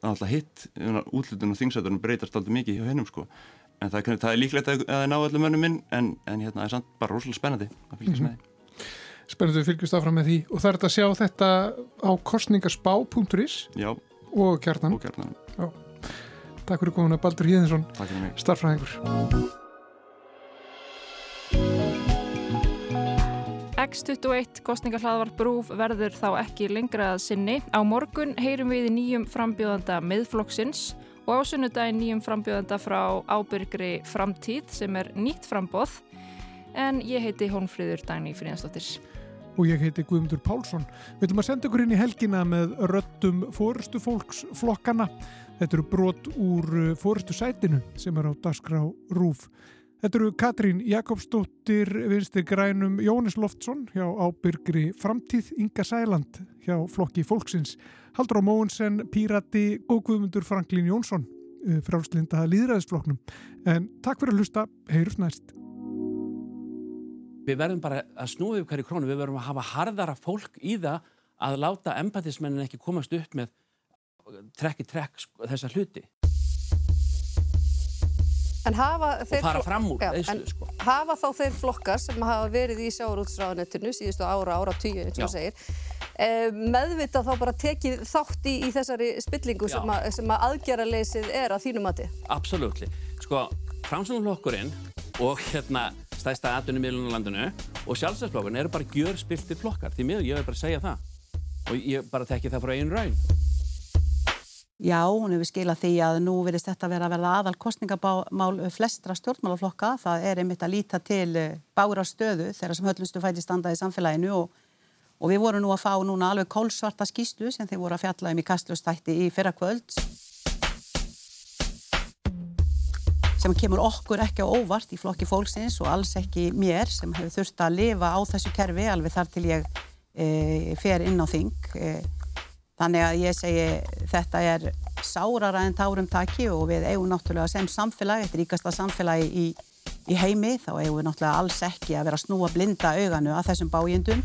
Speaker 8: náttúrulega hitt útlutun og þingsætunum breytast alltaf mikið hjá hennum sko en það, það er líklegt að það er ná öllum mönnum minn en, en hérna er samt bara rosalega spennandi að fylgjast mm -hmm. með.
Speaker 3: Því Spennandi að fylgjast áfram með því. Og það er að sjá þetta á kostningarspá.is og kjarnan,
Speaker 8: og kjarnan.
Speaker 3: Takk fyrir komuna Baldur Híðinsson starfræðingur
Speaker 2: X21 kostningahlaðvar brúf verður þá ekki lengra að sinni. Á morgun heyrum við nýjum frambjóðanda miðflokksins og á sunnudagin nýjum frambjóðanda frá ábyrgri framtíð sem er nýtt frambóð. En ég heiti Hónfríður Dagný Fríðansdóttir.
Speaker 3: Og ég heiti Guðmundur Pálsson. Við ætlum að senda okkur inn í helgina með röttum fórustu fólks flokkana Þetta eru brot úr uh, fórustu sætinu sem er á Dasgrá Rúf. Þetta eru Katrín Jakobsdóttir, vinstir grænum Jónis Loftsson hjá Ábyrgri Framtíð, Inga Sæland hjá Flokki Fólksins, Haldur á Móunsen, Pírati og Guðmundur Franklín Jónsson uh, frálslinda líðræðisfloknum. En takk fyrir að hlusta, heyrjus næst.
Speaker 9: Við verðum bara að snúið upp hverju krónu, við verðum að hafa harðara fólk í það að láta empatismennin ekki komast upp með trekk í trekk sko, þessa hluti
Speaker 10: En hafa þeir,
Speaker 9: úr
Speaker 10: já,
Speaker 9: eðslu, sko.
Speaker 10: hafa þá þeir flokkar sem hafa verið í sjáarútsráðanettinu síðustu ára, ára tíu eins og segir eh, meðvita þá bara tekið þátt í, í þessari spillingu sem, a, sem að aðgerraleysið er að þínum mati?
Speaker 9: Absolutt, sko framsvönduflokkurinn og hérna stæsta aðunum í landinu og sjálfstæðsflokkurinn eru bara gjör spiltir flokkar því miður ég vil bara segja það. Og ég bara tekki það frá einu raun
Speaker 11: Já, hún hefur skilað því að nú verðist þetta vera að verða aðal kostningamál flestra stjórnmálaflokka. Það er einmitt að líta til eh, bára stöðu þegar sem höllustu fæti standað í samfélaginu og, og við vorum nú að fá núna alveg kólsvarta skýstu sem þeir voru að fjalla um í kastlustætti í fyrra kvöld sem kemur okkur ekki á óvart í flokki fólksins og alls ekki mér sem hefur þurft að lifa á þessu kerfi alveg þar til ég e, fer inn á þing. E, Þannig að ég segi þetta er sárara en tárum taki og við eigum náttúrulega sem samfélag, þetta er ríkasta samfélagi í, í heimi, þá eigum við náttúrulega alls ekki að vera að snúa blinda auganu að þessum bájendum.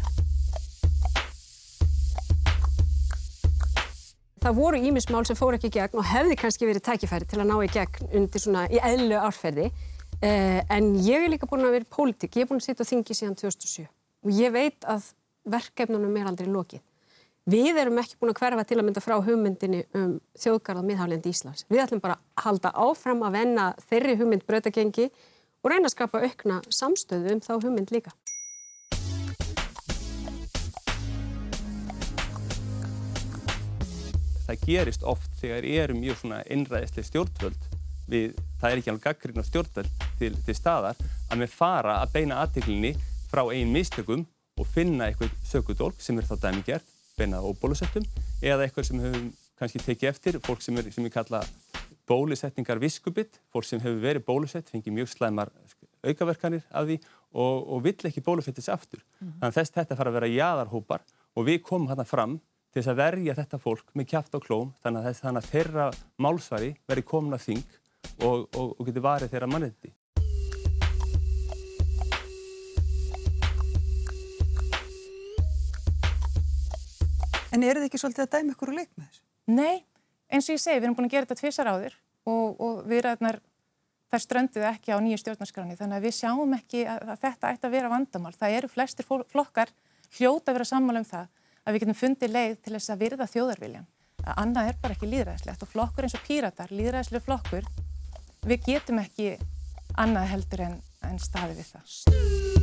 Speaker 12: Það voru ímismál sem fór ekki í gegn og hefði kannski verið tækifæri til að ná í gegn undir svona í eðlu árferði. Eh, en ég er líka búin að vera í pólitík, ég er búin að sitja á þingi síðan 2007 og ég veit að verkefnunum er aldrei lokið. Við erum ekki búin að hverfa til að mynda frá hugmyndinni um þjóðgarðað miðhálendi Íslands. Við ætlum bara að halda áfram að venna þeirri hugmynd brautagengi og reyna að skapa aukna samstöðu um þá hugmynd líka.
Speaker 13: Það gerist oft þegar ég er mjög svona innræðislega stjórnvöld við, það er ekki alveg gaggrinn á stjórnvöld til, til staðar, að við fara að beina aðteklinni frá einn mistökum og finna eitthvað sökudólk sem er þá dæmigert beinað óbólusettum eða eitthvað sem hefur kannski tekið eftir, fólk sem, er, sem við kalla bólusetningar viskubitt, fólk sem hefur verið bólusett, fengið mjög slæmar aukaverkanir af því og, og vill ekki bólusettis aftur. Mm -hmm. Þannig að þess þetta fara að vera jáðarhópar og við komum hérna fram til þess að verja þetta fólk með kjátt og klóm þannig að, þess, þannig að þeirra málsvari veri komin að þing og, og, og geti varið þeirra mannindi.
Speaker 14: En eru þið ekki svolítið að dæma ykkur úr leik með þessu?
Speaker 15: Nei, eins og ég segi, við erum búin að gera þetta tvísar áður og, og við ræðnar, þær strönduðu ekki á nýju stjórnarskráni þannig að við sjáum ekki að, að þetta ætti að vera vandamál. Það eru flestir flokkar hljóta að vera sammála um það að við getum fundið leið til þess að virða þjóðarviljan. Að annað er bara ekki líðræðislegt og flokkur eins og píratar, líðræðislu flokkur, við getum ekki annað heldur en, en staði við það.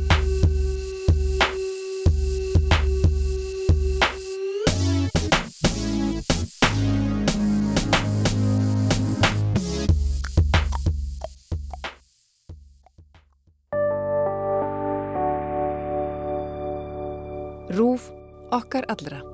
Speaker 1: Rúf okkar allra.